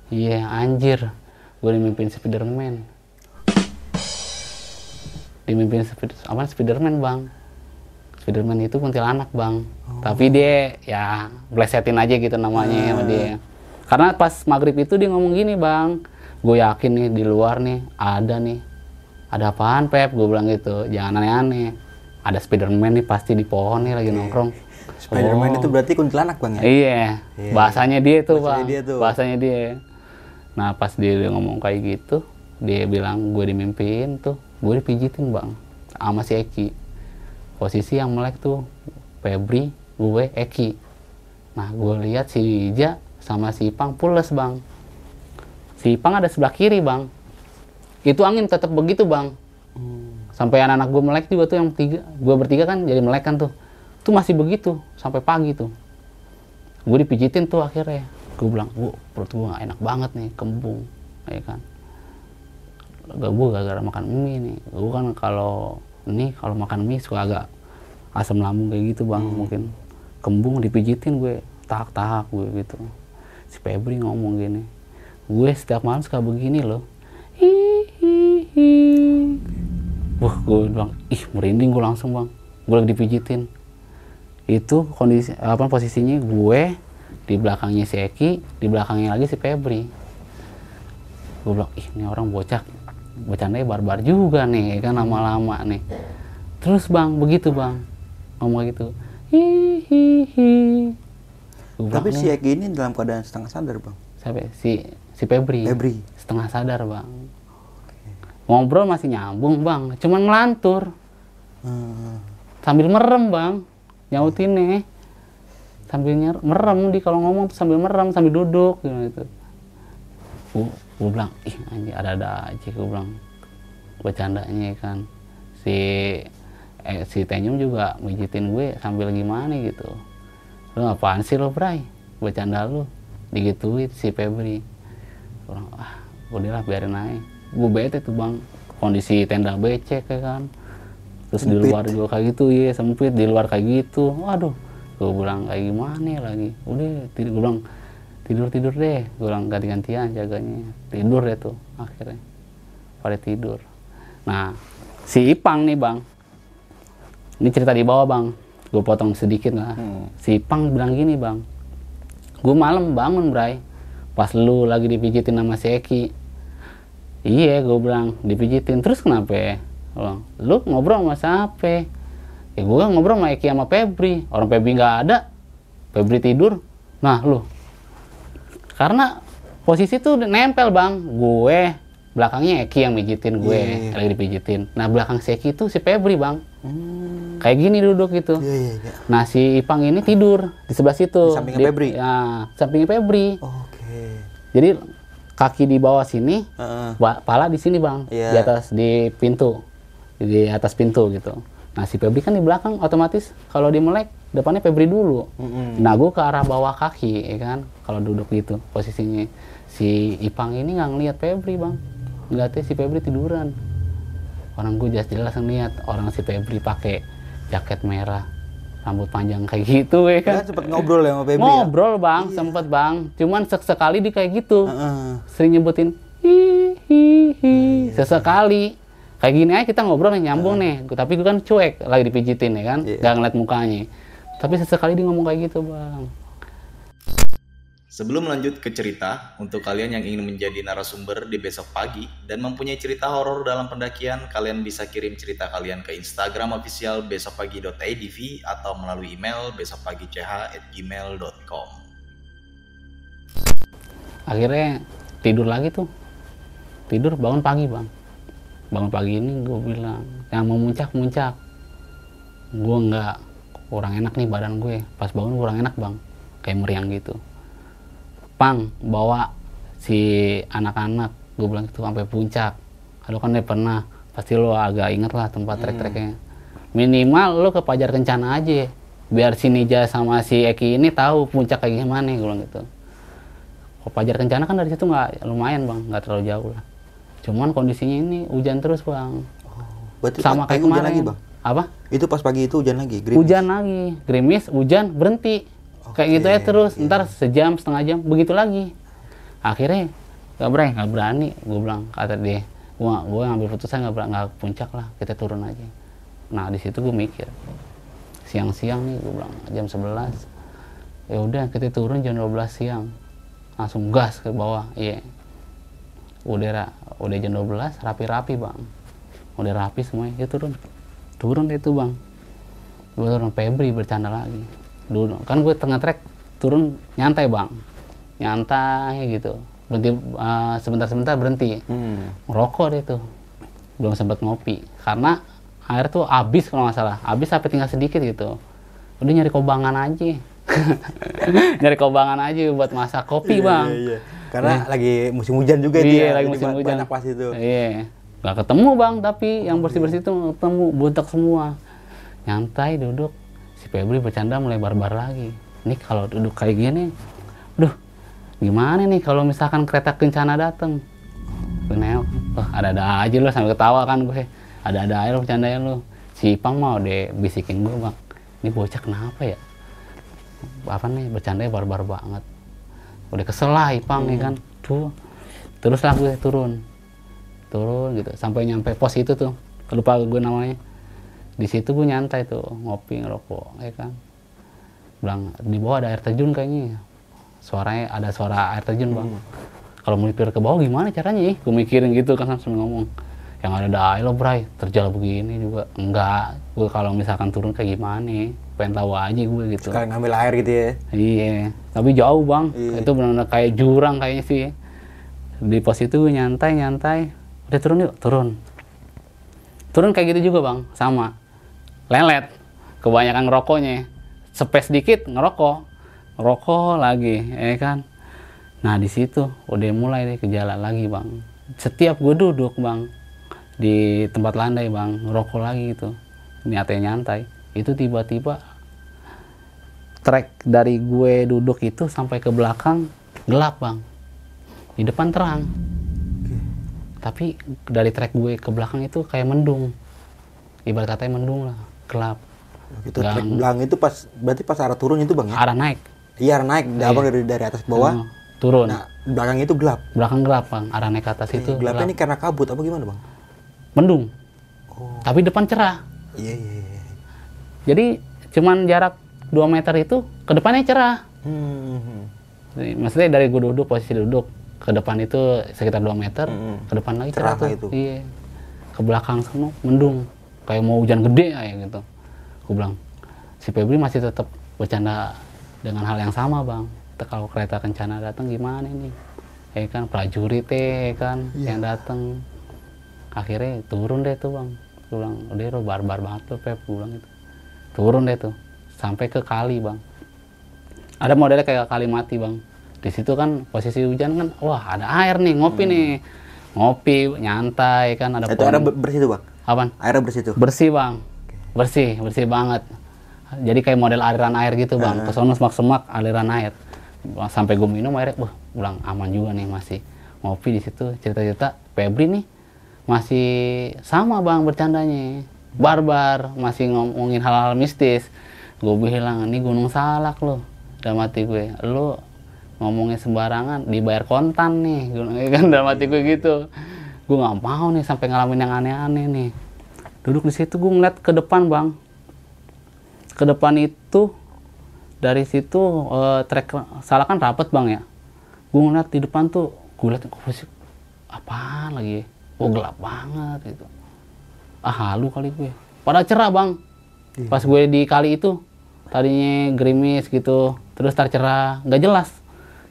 Iya anjir gue dimimpin Spiderman. Dimimpin apa Spiderman bang. Spiderman itu kuntilanak bang. Tapi dia ya blesetin aja gitu namanya sama dia. Karena pas maghrib itu dia ngomong gini bang. Gue yakin nih di luar nih ada nih ada apaan Pep gue bilang gitu jangan aneh-aneh ada Spiderman nih pasti di pohon nih lagi nongkrong Spiderman Oh. itu berarti kuntilanak bang ya? Iya, Iya. bahasanya dia tuh Bahasanya bang. dia tuh. Bahasanya dia. Nah pas dia, dia ngomong kayak gitu, dia bilang gue dimimpiin tuh, gue dipijitin bang, sama si Eki. Posisi yang melek tuh Febri, gue Eki. Nah gue lihat si Ija sama si Ipang pules bang. Si Ipang ada sebelah kiri bang. Itu angin tetap begitu bang. Sampai anak-anak gue melek juga tuh yang tiga, gue bertiga kan jadi melek kan tuh. Tuh masih begitu sampai pagi tuh. Gue dipijitin tuh akhirnya. Gue bilang gue perut gue gak enak banget nih kembung ya kan. Gak gue gara-gara makan mie nih. Gue kan kalau ini kalau makan mie suka agak asam lambung kayak gitu bang mungkin. Kembung dipijitin gue tahak-tahak gue gitu. Si Febri ngomong gini gue setiap malam suka begini loh hihihi wah gue bilang ih merinding gue langsung bang. Gue lagi dipijitin. Itu kondisi apa posisinya gue di belakangnya si Eki di belakangnya lagi si Febri. Gue bilang ih ini orang bocah bercandanya barbar juga nih ya kan lama-lama nih. Terus bang begitu bang. Ngomong gitu. Hihihi Tapi si Eki ini dalam keadaan setengah sadar bang. siapa ya? si si Febri. Febri. setengah sadar bang ngobrol masih nyambung bang. Cuman ngelantur. Hmm. sambil merem bang. Nyautin nih sambil nyer- merem di kalau ngomong tuh sambil merem sambil duduk gitu. Gue gue bilang ih anjir ada ada aja gue bilang. Bercandanya kan. Si eh, si Tenyum juga mijitin gue sambil gimana gitu. Lu apaan sih lo Bray? Bercanda lu. Digituin si Febri. Gua bilang, ah udahlah biarin aja gue bete tuh bang. Kondisi tenda becek ya kan. Terus di Sempit. luar juga kayak gitu ya sempit. Di luar kayak gitu. Waduh gue bilang kayak gimana lagi? Udah tidur gue bilang tidur tidur deh. Gue bilang ganti gantian jaganya. Tidur deh tuh akhirnya. Pada tidur. Nah si Ipang nih bang. Ini cerita di bawah bang. Gue potong sedikit lah. Hmm. si Ipang bilang gini bang. Gue malam bangun bray. Pas lu lagi dipijitin sama si Eki iya gue bilang dipijitin terus kenapa ya bilang, lu ngobrol sama siapa ya gue ngobrol sama Eki sama Febri orang Febri nggak ada Febri tidur nah lu karena posisi tuh nempel bang gue belakangnya Eki yang mijitin gue Iya, iya. lagi dipijitin nah belakang si Eki tuh si Febri bang Hmm. kayak gini duduk gitu Iya iya iya. Nah si Ipang ini tidur di sebelah situ. Di sampingnya Febri? Ya, sampingnya Febri. Oke. Jadi kaki di bawah sini, Heeh. ba- pala di sini bang, Iya. di atas di pintu, di atas pintu gitu. Nah si Febri kan di belakang, otomatis kalau dia melek depannya Febri dulu. Mm-mm. Nah gue ke arah bawah kaki, ya kan, kalau duduk gitu posisinya. Si Ipang ini nggak ngeliat Febri bang, ngeliatnya si Febri tiduran. Orang gue jelas-jelas ngeliat orang si Febri pakai jaket merah, rambut panjang kayak gitu ya kan. Sempet ngobrol ya sama Febri ya? Ngobrol bang, sempet bang. Cuman sek sekali di kayak gitu, Heeh. sering nyebutin hi hi hi sesekali. Kayak gini aja kita ngobrol nih nyambung nih. Tapi gue kan cuek, lagi dipijitin ya kan, Iya. gak ngeliat mukanya. Tapi sesekali dia ngomong kayak gitu bang. Sebelum lanjut ke cerita, untuk kalian yang ingin menjadi narasumber di besok pagi dan mempunyai cerita horor dalam pendakian, kalian bisa kirim cerita kalian ke Instagram official besokpagi.idv atau melalui email besokpagi.ch@gmail.com. Akhirnya tidur lagi tuh. Tidur bangun pagi bang. Bangun pagi ini gue bilang, yang mau muncak-muncak. Gue nggak kurang enak nih badan gue. Pas bangun kurang enak bang. Kayak meriang gitu. Pang, bawa si anak-anak. Gue bilang itu sampai puncak. Lu kan udah pernah. Pasti lo agak inget lah tempat trek-treknya. Minimal lo ke Pajar Kencana aja. Biar si Nija sama si Eki ini tahu puncak kayak gimana. Gue bilang gitu. Kalau Pajar Kencana kan dari situ nggak lumayan bang, nggak terlalu jauh lah. Cuman kondisinya ini hujan terus bang, Berarti sama kayak hujan kemarin. lagi bang? Apa? Itu pas pagi itu hujan lagi? gerimis? Hujan lagi, gerimis, hujan, berhenti. Kayak gitu aja terus, ntar sejam, setengah jam, begitu lagi. Akhirnya nggak berani, nggak berani. Gue bilang kata dia, gua gue ngambil putusan nggak berani, nggak puncak lah, kita turun aja. Nah di situ gue mikir, siang-siang nih, gue bilang jam 11 ya udah kita turun jam 12 siang. Langsung gas ke bawah iya. Udah ra- udah jam 12 rapi-rapi bang. Udah rapi semuanya ya turun. Turun tuh bang. Gue turun Febri bercanda lagi dulu. Kan gue tengah trek turun nyantai bang. Nyantai gitu. Berhenti eh, sebentar-sebentar berhenti. Hmm. ngerokok deh tuh. Belum sempat ngopi. Karena air tuh habis kalau nggak salah. Habis sampai tinggal sedikit gitu. Udah nyari kobangan aja. Nyari kobangan aja buat masak kopi Iya, bang. iya, iya. Karena lagi musim hujan juga iya ya. lagi musim hujan. Banyak pas itu. iya. Nggak ketemu bang tapi yang bersih bersih itu ketemu buntek semua. Nyantai duduk si Febri bercanda mulai barbar lagi. Ini kalau duduk kayak gini duh gimana nih kalau misalkan kereta kencana dateng? Gue wah ada-ada aja lo sambil ketawa kan gue. Ada-ada aja lo bercandain lo si Ipang mau deh bisikin gue bang. Ini bocah kenapa ya? Apa nih bercandanya barbar banget. Udah kesel lah Ipang ya kan? Tuh terus lah gue turun. Turun gitu sampai nyampe pos itu tuh. Lupa gue namanya di situ gue nyantai tuh ngopi ngerokok ya kan. Bilang di bawah ada air terjun kayaknya. Suaranya ada suara air terjun bang. Kalau mau dipir ke bawah gimana caranya ya gue mikirin gitu kan sambil ngomong. Yang ada ada air lo bray. Terjal begini juga. Enggak. Gue kalau misalkan turun kayak gimana? Pengen tahu aja gue gitu. Sekalian ngambil air gitu ya. Iya, tapi jauh bang. Iya. Itu benar-benar kayak jurang kayaknya sih. Di pos itu gue nyantai nyantai. udah turun yuk. Turun. Turun kayak gitu juga bang. Sama lelet. Kebanyakan ngerokoknya. Space dikit ngerokok. Ngerokok lagi ya kan? Nah di situ udah mulai deh ke jalan lagi bang. Setiap gue duduk bang di tempat landai bang ngerokok lagi gitu. Niatnya nyantai. Itu tiba-tiba trek dari gue duduk itu sampai ke belakang gelap bang. Di depan terang. Tapi dari trek gue ke belakang itu kayak mendung. Ibarat katanya mendung lah gelap Itu Gang. trek belakang itu pas berarti pas arah turun itu bang ya? arah naik Iya arah naik, abang dari dari atas ke bawah. Hmm, turun Nah belakang itu gelap. belakang gelap bang arah naik ke atas itu Gelapnya gelap. ini karena kabut apa gimana bang? mendung Oh. tapi depan cerah Iya iya. iya. jadi cuman jarak 2 meter itu ke depannya cerah Hmm. Jadi, maksudnya dari gue duduk posisi duduk ke depan itu sekitar 2 meter Mm-mm. ke depan lagi Cerah cerah, tuh itu. iya ke belakang sana mendung kayak mau hujan gede kayak gitu. Gue bilang si Febri masih tetap bercanda dengan hal yang sama bang. Kalau kereta kencana datang gimana ini? Ya kan prajurit teh ya kan Iya. yang datang akhirnya turun deh tuh bang. Gue bilang udah lo barbar banget lo Pep gue bilang gitu. Turun deh tuh sampai ke kali bang. Ada modelnya kayak kali mati bang. Di situ kan posisi hujan kan wah ada air nih ngopi nih. Ngopi nyantai kan ada Hmm. Itu pohon. ber- bersih tuh bang. Apaan? Airnya bersih tuh. bersih bang. Bersih bersih banget. Jadi kayak model aliran air gitu bang. Ke sono semak-semak aliran air. Sampai gue minum airnya wah ulang aman juga nih masih ngopi di situ. Cerita-cerita Febri nih masih sama bang bercandanya. Barbar masih ngomongin hal-hal mistis. Gue bilang ini gunung salak lo dalam hati gue lo ngomongin sembarangan dibayar kontan nih. Gua- kan? Dalam hati gue gitu gue nggak mau nih sampai ngalamin yang aneh-aneh nih. Duduk di situ gue ngeliat ke depan bang. Ke depan itu dari situ eh, trek salah kan rapet bang ya? Gue ngeliat di depan tuh gue liat kok sih? Apaan lagi? Oh gelap banget gitu. Ah halu kali gue. Pada cerah bang. Pas gue di kali itu tadinya gerimis gitu terus tar cerah nggak jelas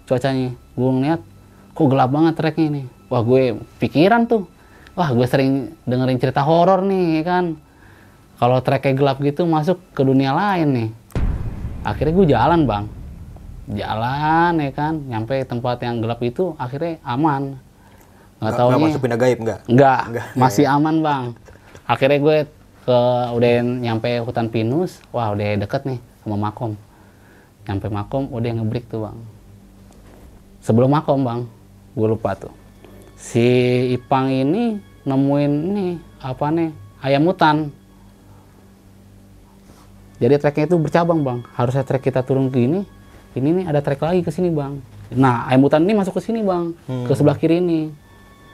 cuacanya. Gue ngeliat kok gelap banget treknya ini. Wah gue pikiran tuh. Wah gue sering dengerin cerita horor nih ya kan? Kalau treknya gelap gitu masuk ke dunia lain nih. Akhirnya gue jalan bang. Jalan ya kan? Nyampe tempat yang gelap itu akhirnya aman. Nggak Nggak tahu nggak masuk pindah gaib nggak? Enggak, Enggak, masih aman bang. Akhirnya gue ke udah nyampe hutan pinus, wah udah deket nih sama makom. Nyampe makom udah ngebrik tuh bang. Sebelum makom bang, gue lupa tuh. Si Ipang ini nemuin nih apa nih ayam hutan. Jadi treknya itu bercabang bang. Harusnya trek kita turun ke ini, ini nih ada trek lagi ke sini bang. Nah ayam hutan ini masuk ke sini bang, ke sebelah kiri ini.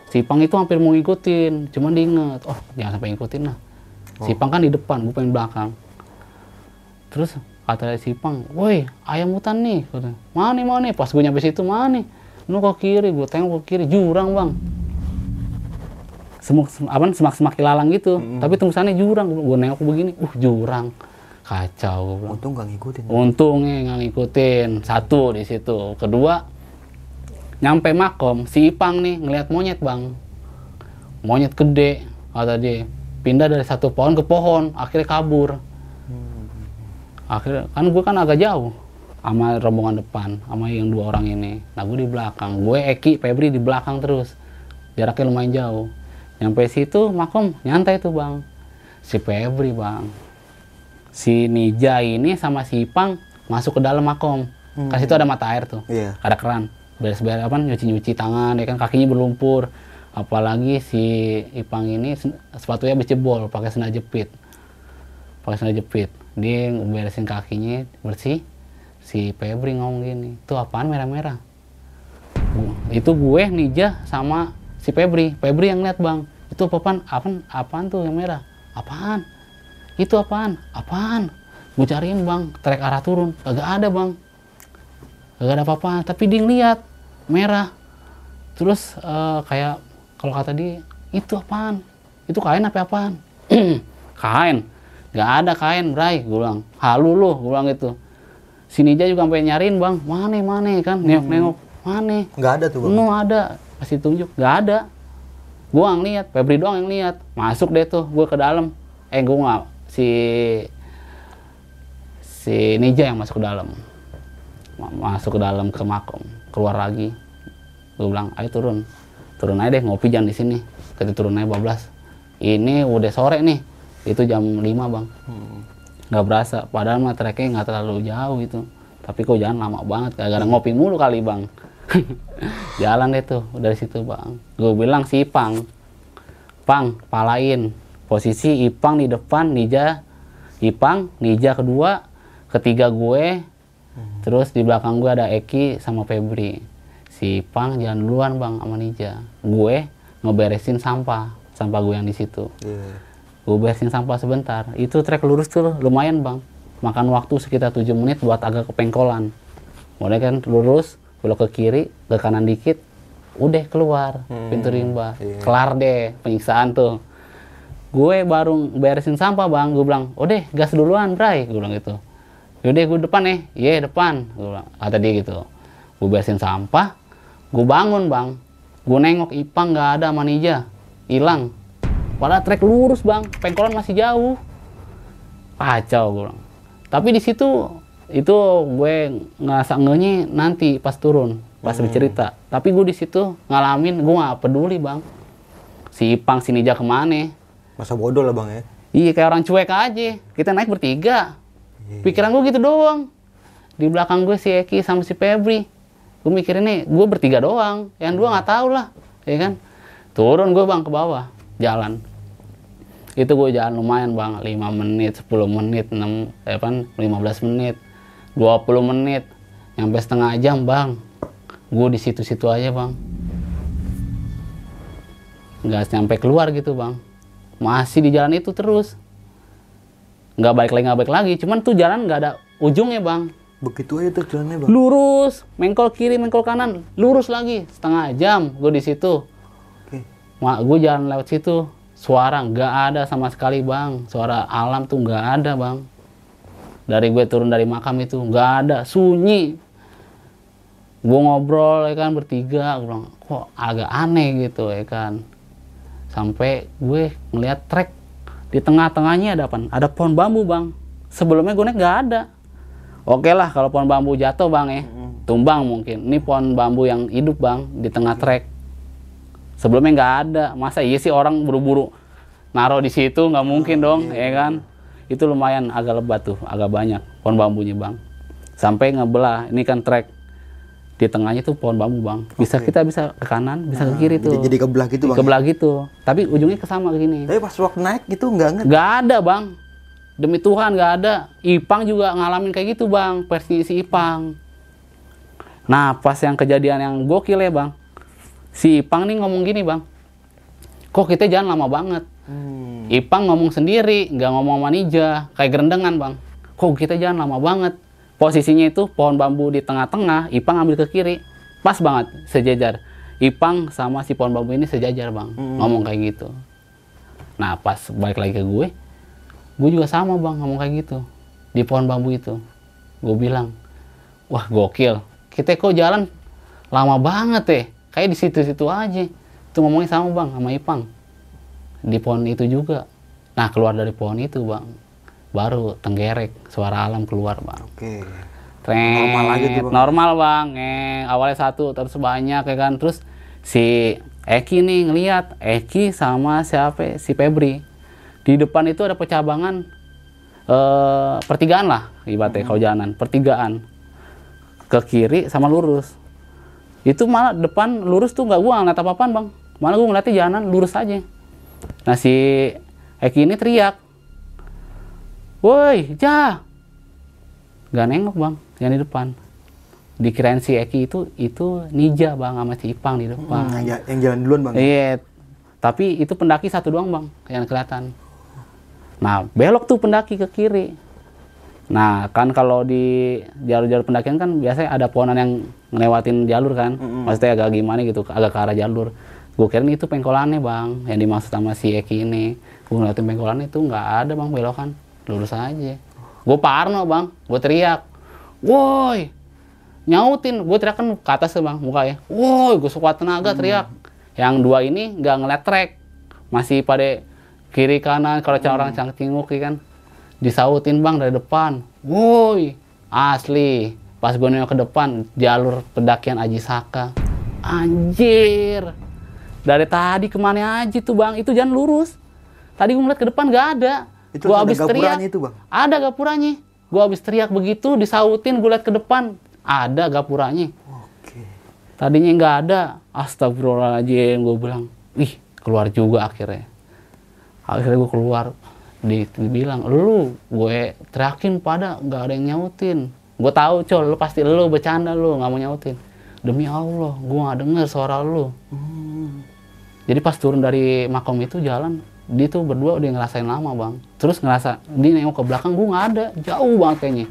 Si Ipang itu hampir mau ngikutin, cuman diinget, oh jangan sampai ngikutin lah. Si Ipang kan di depan, gue pengen belakang. Terus kata si Ipang, woi ayam hutan nih, mana nih, mana nih, pas gue nyampe situ, mana nih, lu ke kiri, gue tengok ke kiri, jurang bang. Semuk, sem- apa, semak-semak ilalang gitu, tapi tembusannya jurang, gue nengok begini, uh jurang, kacau. Bilang. Untung nggak ngikutin. Untungnya nggak ngikutin satu di situ. Kedua, nyampe makom si Ipang nih ngelihat monyet bang, monyet gede kata dia pindah dari satu pohon ke pohon, akhirnya kabur. Akhirnya kan gue kan agak jauh sama rombongan depan, sama yang dua orang ini. Nah gue di belakang, gue Eki, Febri di belakang terus, jaraknya lumayan jauh. Nyampe situ makom nyantai tuh bang, si Febri bang, si Nija ini sama si Ipang masuk ke dalam makom. Kan situ ada mata air tuh, Iya. ada keran. Beres-beres apa nyuci-nyuci tangan, ya kan kakinya berlumpur. Apalagi si Ipang ini sepatunya habis jebol, pakai sendal jepit. Pakai sendal jepit. Dia beresin kakinya bersih. Si Febri ngomong gini, "Tuh apaan merah-merah?" Itu gue, Nija sama si Febri. Febri yang lihat, Bang. Itu apaan? Apaan? Apaan tuh yang merah? Apaan? Itu apaan? Apaan? Gue cariin, Bang. Trek arah turun. Kagak ada, Bang. Kagak ada apa-apa. Tapi dia ngeliat merah. Terus eh, kayak kalau kata dia, itu apaan? Itu kain apa apaan? kain. Gak ada kain, Bray. Gue bilang, halu lu. Gue bilang gitu. Si Nija juga sampai nyariin, Bang. Mana, mana kan? Nengok-nengok. Mana? Nggak ada tuh bang. No ada. Kasih tunjuk. Gak ada. Gue nggak ngeliat, Febri doang yang lihat. Masuk deh tuh, gue ke dalam. Eh gue nggak, si si Nija yang masuk ke dalam. Ma- Masuk ke dalam ke makom, keluar lagi. Gue bilang, ayo turun, turun aja deh ngopi jangan di sini. Kita turun aja bablas. Ini udah sore nih, itu jam 5 bang. Nggak berasa, padahal mah treknya nggak terlalu jauh itu. Tapi kok jalan lama banget, gara-gara ngopi mulu kali bang. jalan deh tuh dari situ bang. Gue bilang si Ipang, Pang, palain. Posisi Ipang di depan, Nija, Ipang, Nija kedua, ketiga gue, terus di belakang gue ada Eki sama Febri. Si Ipang jalan duluan bang sama Nija. Gue ngeberesin sampah, sampah gue yang di situ. Iya. Gue beresin sampah sebentar. Itu trek lurus tuh lumayan bang. Makan waktu sekitar 7 menit buat agak ke pengkolan. Mulai kan lurus, belok ke kiri, ke kanan dikit, udah keluar pintu rimba. iya. Kelar deh penyiksaan tuh. Gue baru beresin sampah bang, gue bilang, udah gas duluan Bray, gue bilang gitu. Yaudah gue depan nih, iya depan, gue bilang, kata dia gitu. Gue beresin sampah, gue bangun bang, gue nengok Ipang nggak ada sama Nija, hilang. Padahal trek lurus bang, pengkolan masih jauh. Kacau gue bilang. Tapi di situ itu gue ngerasa ngenya nanti pas turun, pas bercerita. Tapi gue di situ ngalamin, gue nggak peduli bang. Si Ipang, si Nija ke mana? Masa bodoh lah bang ya. Iya kayak orang cuek aja. Kita naik bertiga. Pikiran gue gitu doang. Di belakang gue si Eki sama si Febri. Gue mikirin nih, gue bertiga doang. Yang dua nggak tahu lah, ya kan? Turun gue bang ke bawah, jalan. Itu gue jalan lumayan bang, 5 menit, 10 menit, 6, eh, apa, 15 menit, 20 menit, nyampe setengah jam bang. Gue di situ-situ aja bang. Nggak sampai keluar gitu bang. Masih di jalan itu terus. Nggak balik lagi nggak balik lagi. Cuman tuh jalan nggak ada ujungnya bang. Begitu aja tuh jalannya bang. lurus. Mengkol kiri mengkol kanan. Lurus lagi. Setengah jam gue di situ. Oke. mak gue jalan lewat situ suara nggak ada sama sekali bang suara alam tuh nggak ada bang dari gue turun dari makam itu nggak ada sunyi gue ngobrol ya kan bertiga gue bilang kok agak aneh gitu ya kan sampai gue ngeliat trek di tengah-tengahnya ada apa? Ada pohon bambu bang. Sebelumnya gue naik nggak ada. Oke lah kalau pohon bambu jatuh bang ya, tumbang mungkin. Ini pohon bambu yang hidup bang di tengah trek. Sebelumnya nggak ada. Masa iya sih orang buru-buru naruh di situ nggak mungkin dong, ya kan? Itu lumayan agak lebat tuh, agak banyak pohon bambunya bang. Sampai ngebelah. Ini kan trek di tengahnya tuh pohon bambu bang. Bisa Oke. kita bisa ke kanan, bisa ke kiri tuh Jadi, jadi kebelah gitu bang. kebelah gitu tapi ujungnya ke sama gini Tapi pas waktu naik gitu nggak ngerti. nggak ada bang demi Tuhan nggak ada Ipang juga ngalamin kayak gitu bang versi si Ipang nah pas yang kejadian yang gokil ya bang si Ipang nih ngomong gini bang. Kok kita jalan lama banget? Hmm. Ipang ngomong sendiri nggak ngomong sama Nija. Kayak gerendengan bang. Kok kita jalan lama banget? Posisinya itu pohon bambu di tengah-tengah Ipang ambil ke kiri. Pas banget sejajar. Ipang sama si pohon bambu ini sejajar bang. Ngomong kayak gitu. Nah pas balik lagi ke gue gue juga sama bang ngomong kayak gitu. Di pohon bambu itu. Gue bilang wah gokil. Kita kok jalan lama banget ya kayak di situ-situ aja. Itu ngomongnya sama bang sama Ipang. Di pohon itu juga. Nah keluar dari pohon itu bang. Baru tenggerek suara alam keluar bang. Oke. Tret, Normal aja tuh, Bang. normal bang eh, awalnya satu terus banyak ya kan. Terus si Eki nih ngeliat Eki sama siapa? Si Febri. Di depan itu ada percabangan eh, pertigaan lah ibaratnya kalau jalanan. Pertigaan. Ke kiri sama lurus itu malah depan lurus tuh nggak gua ngeliat apa-apaan bang malah gua ngeliatnya jalanan lurus aja nah si Eki ini teriak woi ja nggak nengok bang yang di depan dikirain si Eki itu itu Nija bang sama si Ipang di depan Hmm, yang, yang jalan duluan bang. Iya, tapi itu pendaki satu doang bang yang kelihatan. Nah belok tuh pendaki ke kiri. Nah kan kalau di jalur-jalur pendakian kan biasanya ada pohonan yang ngelewatin jalur kan, maksudnya agak gimana gitu, agak ke arah jalur. Gue kira itu pengkolannya bang, yang dimaksud sama si Eki ini. Gue ngeliatin pengkolannya itu nggak ada bang belokan, lurus aja. Gue parno bang, gue teriak, woi! Nyautin. Gue teriak kan ke atas tuh bang mukanya woi gue sekuat tenaga teriak. Yang dua ini nggak ngeliat trek masih pada kiri kanan. Kalau hmm. orang cangcinguk ya kan. Disautin bang dari depan. Woi! Asli pas gue nengok ke depan jalur pendakian Aji Saka. Anjir. Dari tadi ke mana aja tuh bang? Itu jangan lurus. Tadi gue ngeliat ke depan nggak ada. Itu gue habis teriak. itu bang? Ada gapuranya. Gue habis teriak begitu disautin gue liat ke depan. Ada gapuranya. Oke. tadinya nggak ada. Astagfirullahaladzim gue bilang. Ih keluar juga akhirnya. Akhirnya gue keluar. Di, dibilang lu gue teriakin pada nggak ada yang nyautin gue tahu col lu pasti lu bercanda lu nggak mau nyautin. Demi Allah gue nggak denger suara lu. Hmm. jadi pas turun dari makom itu jalan dia tuh berdua udah ngerasain lama bang. Terus ngerasa dia nengok ke belakang gue nggak ada. Jauh banget kayaknya.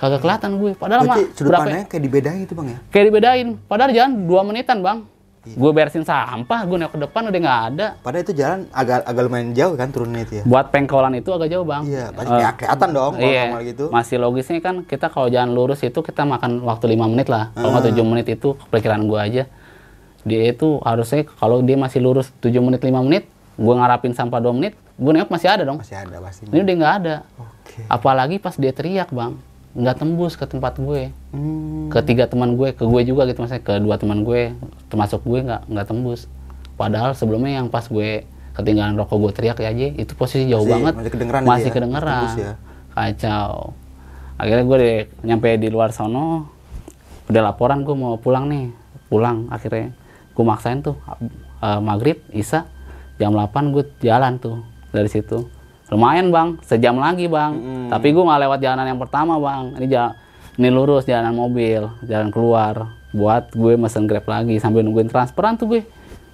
Kagak kelihatan gue padahal mah berapa kayak dibedain itu bang ya? Kayak dibedain. Padahal jalan dua menitan bang Iya. Gue beresin sampah, gue nengok ke depan udah nggak ada. Padahal itu jalan agak agak lumayan jauh kan turunnya itu ya. Buat pengkolan itu agak jauh bang. Iya, pasti uh, kelihatan dong kalau iya, gitu. Masih logisnya kan kita kalau jalan lurus itu kita makan waktu lima menit lah. Kalau nggak uh. 7 menit itu perkiraan gue aja. Dia itu harusnya kalau dia masih lurus 7 menit 5 menit, gue ngarapin sampah 2 menit, gue nengok masih ada dong. Masih ada pasti. Ini udah nggak ada. Okay. Apalagi pas dia teriak bang nggak tembus ke tempat gue. Hmm. ke tiga teman gue ke gue juga gitu maksudnya ke dua teman gue termasuk gue nggak nggak tembus. Padahal sebelumnya yang pas gue ketinggalan rokok gue teriak ya aja itu posisi jauh masih, banget. masih kedengeran masih ya? kedengeran. ya? kacau. Akhirnya gue deh nyampe di luar sono udah laporan gue mau pulang nih. Pulang akhirnya. Gue maksain tuh uh, maghrib isa jam 8 gue jalan tuh dari situ lumayan bang. Sejam lagi bang. Hmm. tapi gue nggak lewat jalanan yang pertama bang. Ini jalan ini lurus jalanan mobil jalan keluar. Buat gue mesen grab lagi sambil nungguin transferan tuh gue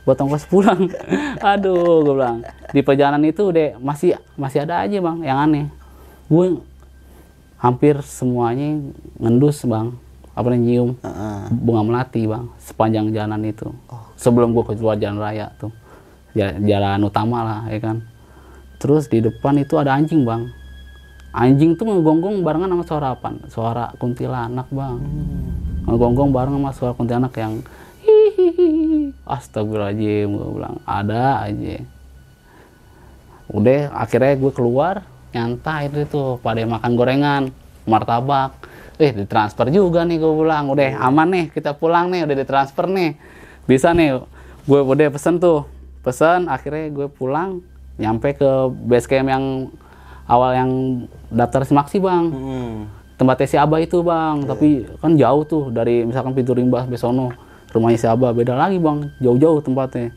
buat ongkos pulang. Aduh gue bilang. Di perjalanan itu udah masih masih ada aja bang yang aneh. Gue hampir semuanya ngendus bang. Apa nih nyium. Uh -uh. bunga melati bang sepanjang jalan itu. Oh. sebelum gue keluar jalan raya tuh. Jalan utama lah ya kan terus di depan itu ada anjing bang. Anjing tuh ngegonggong barengan sama suara apa suara kuntilanak bang. Hmm. ngegonggong bareng sama suara kuntilanak yang hihihi astagfirullahaladzim gue bilang. Ada aja. Udah akhirnya gue keluar nyantai itu pada makan gorengan martabak. Eh ditransfer juga nih gue bilang. Udah aman nih kita pulang nih udah ditransfer nih. Bisa nih gue udah pesen tuh. Pesen akhirnya gue pulang nyampe ke base camp yang awal yang daftar semaksi bang. Hmm. tempatnya si Abah itu bang. Yeah. tapi kan jauh tuh dari misalkan pintu rimba besono rumahnya si Abah. Beda lagi bang. Jauh-jauh tempatnya.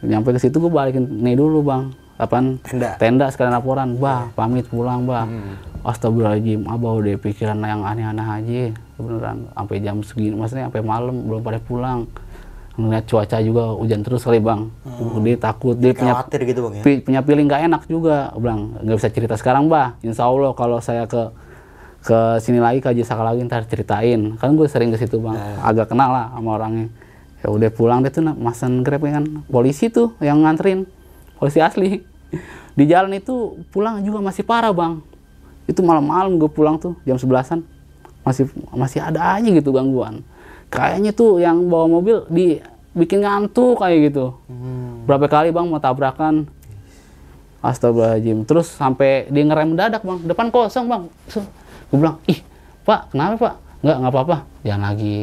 Nyampe ke situ gue balikin nih dulu bang. Apaan? Tenda. Tenda sekalian laporan. Bah yeah. pamit pulang bah. Hmm. Astagfirullahaladzim. Abah udah pikiran yang aneh-aneh aja beneran. Sampai jam segini maksudnya sampai malam belum pada pulang ngeliat cuaca juga hujan terus kali bang. Hmm. dia takut dia punya gitu bang ya? punya feeling nggak enak juga. Bang nggak bisa cerita sekarang bah insya Allah kalau saya ke ke sini lagi ke Jasa lagi ntar ceritain. Kan gue sering ke situ bang. Eh. agak kenal lah sama orangnya. Ya udah pulang dia tuh masan grab kan. Polisi tuh yang nganterin. Polisi asli. Di jalan itu pulang juga masih parah bang. Itu malam-malam gue pulang tuh jam sebelasan. Masih masih ada aja gitu gangguan kayaknya tuh yang bawa mobil di bikin ngantuk kayak gitu. Hmm. berapa kali bang mau tabrakan? Astagfirullahaladzim. Terus sampai dia ngerem mendadak bang. Depan kosong bang. So, gue bilang ih pak kenapa pak? Nggak nggak apa-apa. Jangan lagi.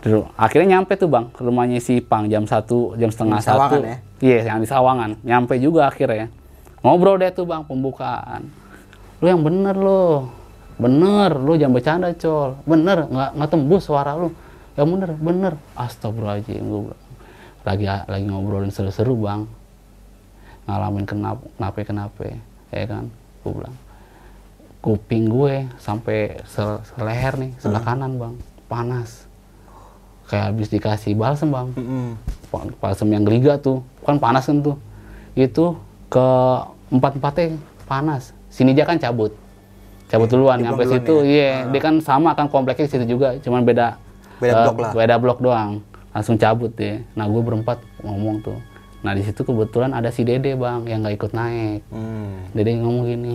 Terus, akhirnya nyampe tuh bang ke rumahnya si Pang jam satu jam setengah satu. ya? iya yeah, yang di Sawangan. Nyampe juga akhirnya. Ngobrol deh tuh bang pembukaan. Lu yang bener lo bener lu jangan bercanda col. Bener nggak nggak tembus suara lu. Ya bener bener. Astagfirullahaladzim gue lagi lagi ngobrolin seru-seru bang. Ngalamin kenapa kenapa kenapa ya kan? Gue bilang. Kuping gue sampai sel seleher nih sebelah hmm. kanan bang. Panas. Kayak habis dikasih balsem bang. Hmm. balsem yang geliga tuh. Kan panas kan tuh. Itu ke empat empatnya panas. Sini aja kan cabut cabut duluan. Nyampe situ ya? iya. Yeah. dia kan sama kan kompleknya situ juga cuman beda beda uh, blok lah. beda blok doang. Langsung cabut deh nah gue berempat ngomong tuh. Nah di situ kebetulan ada si dede bang yang nggak ikut naik. Hmm. dede ngomong gini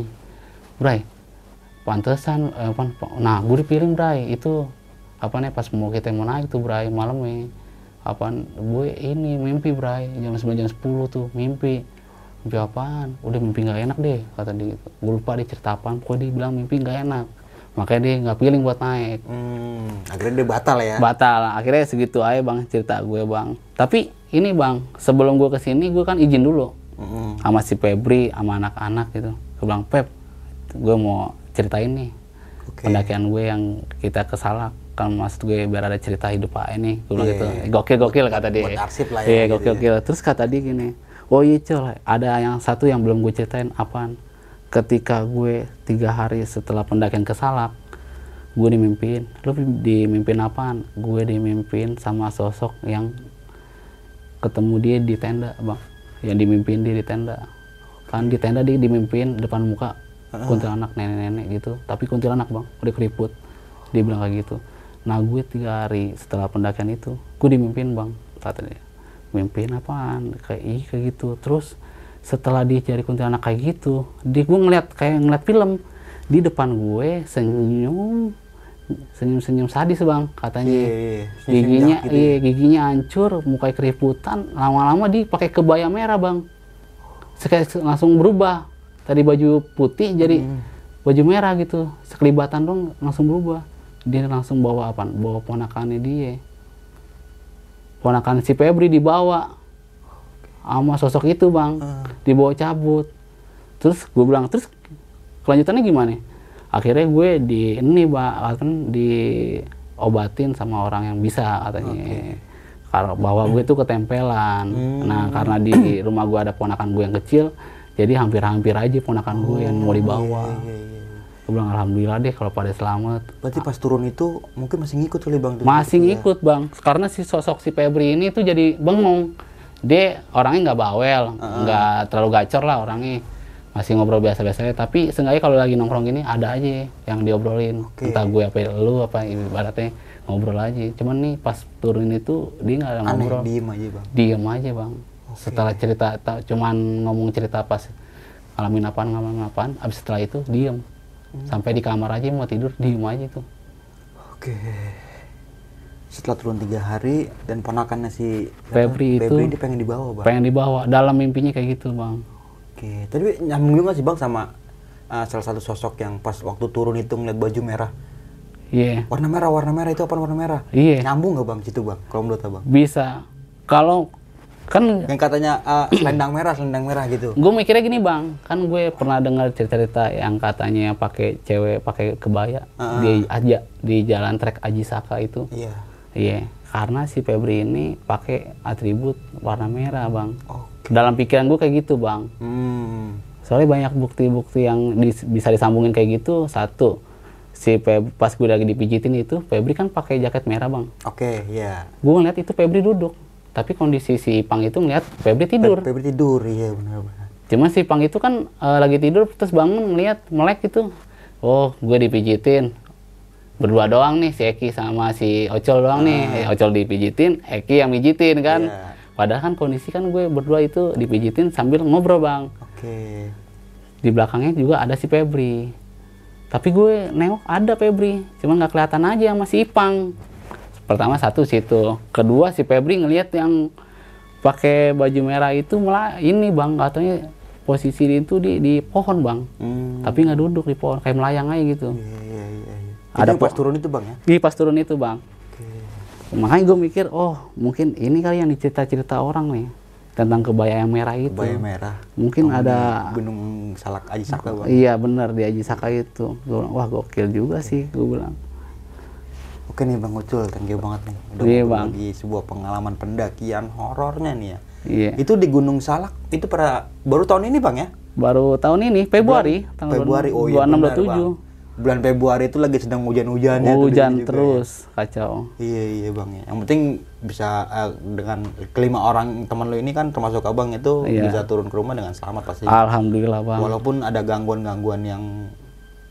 Bray pantesan eh, pan, nah gue dipilih Bray. Itu apa nih pas mau kita mau naik tuh Bray malam nih apaan gue ini mimpi bray. Jam 9 jam 10 tuh mimpi mimpi apaan? Udah mimpi nggak enak deh kata dia. Gitu. gue lupa dia cerita apaan pokoknya dia bilang mimpi nggak enak. Makanya dia nggak feeling buat naik. Hmm, akhirnya dia batal ya. batal akhirnya segitu aja bang cerita gue bang. Tapi ini bang sebelum gue ke sini gue kan izin dulu. Mm-mm. sama si Febri sama anak-anak gitu. Gue bilang Pep gue mau ceritain nih Oke. pendakian gue yang kita ke Salak kan maksud gue biar ada cerita hidup Pak ini. Gue bilang Iya, gitu. iya. gokil gokil kata dia. Buat arsip lah ya, iya gitu gokil gokil. Terus kata dia gini oh iya col ada yang satu yang belum gue ceritain apaan? Ketika gue tiga hari setelah pendakian ke Salak gue dimimpin. Lu dimimpin apaan? Gue dimimpin sama sosok yang ketemu dia di tenda bang. Yang dimimpin dia di tenda. Kan di tenda dia dimimpin depan muka kuntilanak nenek-nenek gitu. Tapi kuntilanak bang udah keriput. Dia bilang kayak gitu. Nah gue tiga hari setelah pendakian itu gue dimimpin bang kata dia mimpin apaan kayak ih kayak gitu. Terus setelah dia cari kuntilanak kayak gitu dia gue ngeliat kayak ngeliat film. Di depan gue senyum senyum senyum sadis bang katanya. Iya, iya. Senyum-senyum giginya jahat gitu iya giginya hancur mukanya keriputan lama-lama dia pakai kebaya merah bang. Sekali langsung berubah. Tadi baju putih jadi Hmm. baju merah gitu. Sekelibatan dong langsung berubah. Dia langsung bawa apa bawa ponakannya dia ponakan si Febri dibawa. Sama sosok itu bang. Ah. dibawa cabut. Terus gue bilang terus kelanjutannya gimana? Akhirnya gue di ini pak kan diobatin sama orang yang bisa katanya. Kalau bahwa gue tuh ketempelan. Nah karena di rumah gue ada ponakan gue yang kecil jadi hampir-hampir aja ponakan gue yang mau dibawa. Iya, iya, iya. Gue bilang alhamdulillah deh kalau pada selamat Berarti pas turun itu mungkin masih ngikut kali bang? masih Iya. ngikut bang karena si sosok si Febri ini tuh jadi bengong dia orangnya nggak bawel nggak terlalu gacor lah orangnya masih ngobrol biasa-biasa aja. tapi seenggaknya kalau lagi nongkrong gini ada aja yang diobrolin Oke. entah gue apa lu apa ibaratnya ngobrol aja cuman nih pas turun itu dia nggak ngobrol diem aja bang. diem aja bang setelah cerita ta- cuman ngomong cerita pas ngalamin apaan ngalamin apaan abis setelah itu diem Hmm. sampai di kamar aja mau tidur diem aja tuh Oke. Setelah turun tiga hari dan ponakannya si Febri itu- Febri pengen dibawa bang. pengen dibawa dalam mimpinya kayak gitu bang Oke. Tadi nyambung juga sih bang sama uh, salah satu sosok yang pas waktu turun itu ngeliat baju merah. iya Warna merah, warna merah itu apa warna merah? iya Nyambung nggak bang situ bang? Kalau menurut abang? bisa kalau kan Yang katanya uh, selendang merah, selendang merah gitu. gue mikirnya gini bang kan gue pernah dengar cerita-cerita yang katanya pakai cewek pakai kebaya Ah. di aja di jalan trek Aji Saka itu Iya. iya karena si Febri ini pakai atribut warna merah bang Oh. dalam pikiran gue kayak gitu bang Hmm. soalnya banyak bukti-bukti yang dis- bisa disambungin kayak gitu satu si Feb, pas gue lagi dipijitin itu Febri kan pakai jaket merah bang Oke, ya. gue ngeliat itu Febri duduk tapi kondisi si Ipang itu ngeliat Febri tidur Febri tidur, iya benar-benar. Cuma si Pang itu kan eh, lagi tidur terus bangun ngeliat melek gitu. Oh, gue dipijitin. Berdua doang nih si Eki sama si Ocol doang nih. Eh, Ocol dipijitin, Eki yang mijitin kan. Iya. Padahal kan kondisi kan gue berdua itu dipijitin sambil ngobrol bang. Oke. Di belakangnya juga ada si Febri. Tapi gue nengok ada Febri, cuma nggak kelihatan aja sama si Ipang. Pertama satu situ, kedua si Febri ngelihat yang pakai baju merah itu malah ini bang katanya posisi itu di di pohon bang, Hmm. tapi nggak duduk di pohon kayak melayang aja gitu. Iya, iya, iya. iya. Ada pas turun itu bang ya? Di pas turun itu bang, Oke. makanya gue mikir oh mungkin ini kali yang dicerita-cerita orang nih tentang kebaya yang merah itu. Kebaya merah. Mungkin Oh, ada Gunung Salak Aji Saka bang. Iya benar di Aji Saka itu. Gue bilang, wah gokil juga sih, gue bilang. Oke nih bang Ucul, thank you banget nih. Udah ngobrol Bang. lagi sebuah pengalaman pendakian horornya nih ya. Iya. Itu di Gunung Salak, itu pada baru tahun ini bang ya? Baru tahun ini Februari, tanggal Februari, oh iya 26 benar, 27. Bang. Bulan Februari itu lagi sedang hujan-hujannya. Hujan ya. terus, kacau. Iya iya bang ya. Yang penting bisa eh, dengan kelima orang teman lo ini kan termasuk abang itu Iya. bisa turun ke rumah dengan selamat pasti. Alhamdulillah bang. Walaupun ada gangguan-gangguan yang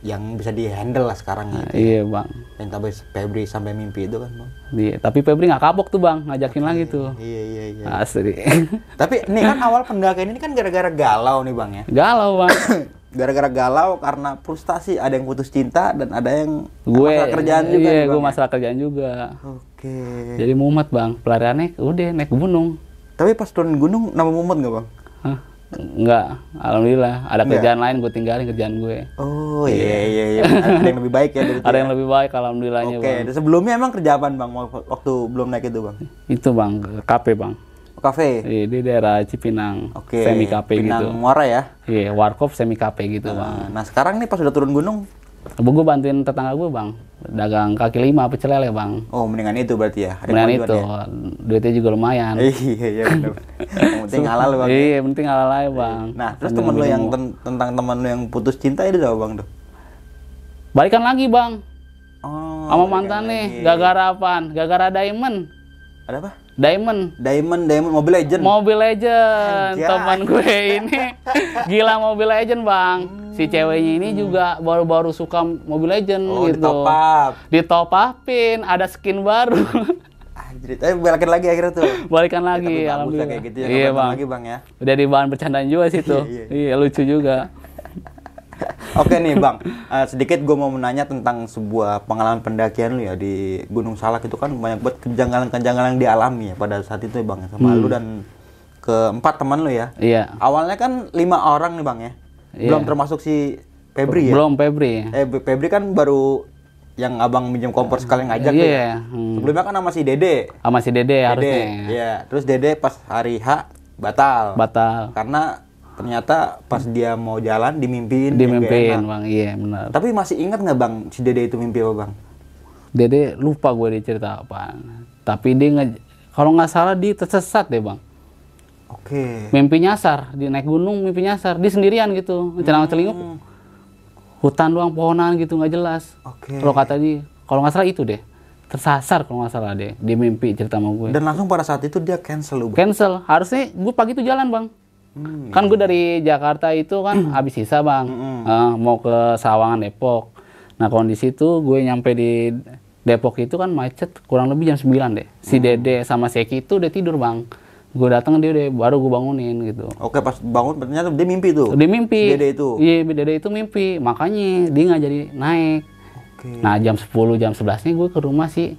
yang bisa dihandle lah sekarang ya. Iya bang. Yang sampai Febri sampai mimpi itu kan bang. Iya. Tapi Febri nggak kapok tuh bang, ngajakin lagi tuh. Iya iya iya. Asli. Tapi ini kan awal pendakian ini kan gara-gara galau nih bang ya. Galau bang. gara-gara galau karena frustasi ada yang putus cinta dan ada yang gue masalah kerjaan juga iya gue ya? masalah kerjaan juga oke jadi mumet bang pelariannya udah naik gunung tapi pas turun gunung nama mumet nggak bang Hah? Enggak, alhamdulillah ada kerjaan lain gue tinggalin kerjaan gue. oh iya iya iya ada yang lebih baik ya dari Ada ya? yang lebih baik alhamdulillahnya oke bang. dan sebelumnya emang kerja apaan bang waktu belum naik itu bang Itu bang, KP bang. kafe Iya, di daerah Cipinang, oke semi KP Pinang gitu. Muara ya Iya, warkop semi KP gitu bang. nah, nah sekarang nih pas udah turun gunung Gue bantuin tetangga gue bang, dagang kaki lima pecel lele bang. oh mendingan itu berarti ya ada kemajuan itu, ya? duitnya juga lumayan. iya iya benar yang penting halal bang ya. Iya, penting halal aja bang. nah terus temen lu yang ten- tentang temen lu yang putus cinta itu apa bang tuh Balikan lagi bang, oh sama mantan nih, gara-gara apaan? Gara-gara diamond. ada apa Diamond. Diamond Diamond Mobile Legend Mobile Legend, Anjay. teman gue ini gila Mobile Legend bang. Si ceweknya ini juga baru-baru suka Mobile Legend oh di gitu. top up Di top upin, ada skin baru. Anjir, tapi balikin lagi akhirnya tuh Balikan lagi, lah alhamdulillah. kayak gitu ya iya bang. lagi bang ya Udah di bahan bercandaan juga sih tuh. Iya, iya, lucu juga. Oke nih bang, Eh, sedikit gue mau menanya tentang sebuah pengalaman pendakian lu ya di Gunung Salak itu kan banyak banget kejanggalan-kejanggalan yang dialami ya pada saat itu ya bang sama Hmm. lu dan keempat teman lu ya. Iya. Awalnya kan lima orang nih bang ya, Iya. belum termasuk si Febri ya. Belum Febri. Eh Febri kan baru yang abang minjem kompor sekali ngajak tuh ya. Iya. hmm. Sebelumnya kan sama si Dede. Sama si Dede, Dede, harusnya. Iya. Terus Dede pas hari H batal. Batal. Karena ternyata pas dia mau jalan dimimpiin. Enak. bang, iya benar. Tapi masih ingat nggak bang si Dede itu mimpi apa bang? Dede lupa gue dia cerita apa. Tapi dia nge, kalau nggak salah dia tersesat deh bang. Oke. Mimpi nyasar, di naik gunung mimpi nyasar, dia sendirian gitu, celang celinguk, hutan doang pohonan gitu nggak jelas. Oke. Kalau kata dia, kalau nggak salah itu deh, tersasar kalau nggak salah deh, dia mimpi cerita sama gue. Dan langsung pada saat itu dia cancel lu bang. Cancel, harusnya gue pagi itu jalan bang. Hmm, Kan gue dari Jakarta itu kan habis sisa bang, Eh, mau ke Sawangan Depok. Nah kondisi itu gue nyampe di Depok itu kan macet kurang lebih jam 9 deh. Si Dede sama si Eki itu udah tidur bang. Gue datang dia udah baru gue bangunin gitu. Oke pas bangun ternyata dia mimpi tuh. Dia mimpi. Si Dede itu. Iya, Dede itu mimpi. Makanya dia nggak jadi naik. Oke. Nah, jam 10, jam 11 nya gue ke rumah si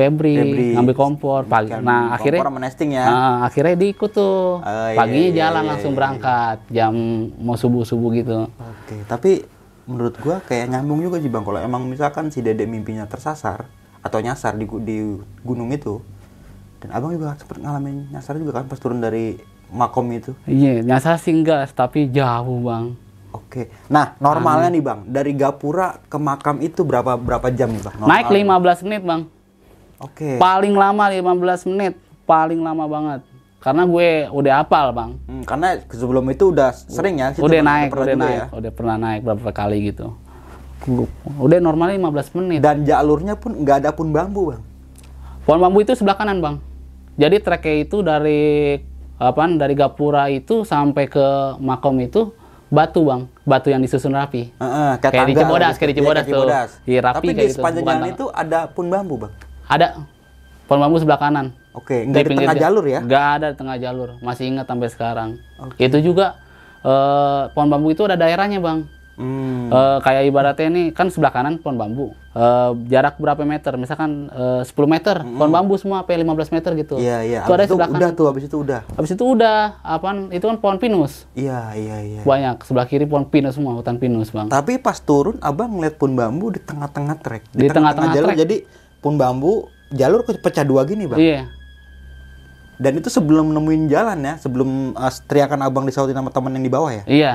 Febri, Febri. ngambil kompor pagi. Nah, akhirnya kompor sama nesting ya. Nah, akhirnya dia ikut tuh. Oh, iya, Paginya iya, jalan iya, langsung iya. berangkat jam mau subuh-subuh gitu. Oke. Tapi menurut gua kayak nyambung juga sih bang. Kalau emang misalkan si Dede mimpinya tersasar atau nyasar di, di gunung itu, dan abang juga sempet ngalamin nyasar juga kan pas turun dari makom itu. Iya, nyasar sih enggak, tapi jauh, Bang. Oke. Nah normalnya nih bang, dari Gapura ke makam itu berapa berapa jam nih bang? Naik Normalnya. 15 menit, Bang. Oke. Paling lama 15 menit, paling lama banget. Karena gue udah hafal, Bang. Hmm, karena sebelum itu udah sering ya. udah naik, udah naik, ya. udah pernah naik berapa kali gitu. Udah normalnya 15 menit. Dan jalurnya pun nggak ada pun bambu bang. Pohon bambu itu sebelah kanan, Bang. Jadi treknya itu dari apaan? Dari Gapura itu sampai ke Makom itu batu, Bang. Batu yang disusun rapi. Heeh, Kayak di tangga Cibodas, gitu. kayak di Iya, Cibodas tuh. Iya, rapi Tapi kayak di gitu, sepanjang jalan itu ada pun bambu bang. Ada pohon bambu sebelah kanan. Oke, nggak di pinggir tengah ja- jalur ya? Nggak ada di tengah jalur. Masih ingat sampai sekarang. Itu juga eh, pohon bambu itu ada daerahnya, Bang. Hmm. Eh, kayak ibaratnya ini kan sebelah kanan pohon bambu. Eh, jarak berapa meter? Misalkan eh, 10 meter, pohon bambu semua sampai 15 meter gitu. Iya iya. Itu ada Habis itu sebelah udah kanan. tuh, habis itu udah. Habis itu udah apaan? Itu kan pohon pinus. Iya iya iya. Banyak sebelah kiri pohon pinus semua, hutan pinus, Bang. Tapi pas turun abang ngeliat pun bambu di tengah-tengah trek. Di tengah-tengah trek. Jadi pun bambu jalur pecah dua gini bang. Iya. Dan itu sebelum nemuin jalan ya, sebelum uh, teriakan abang disautin sama teman yang di bawah ya. Iya.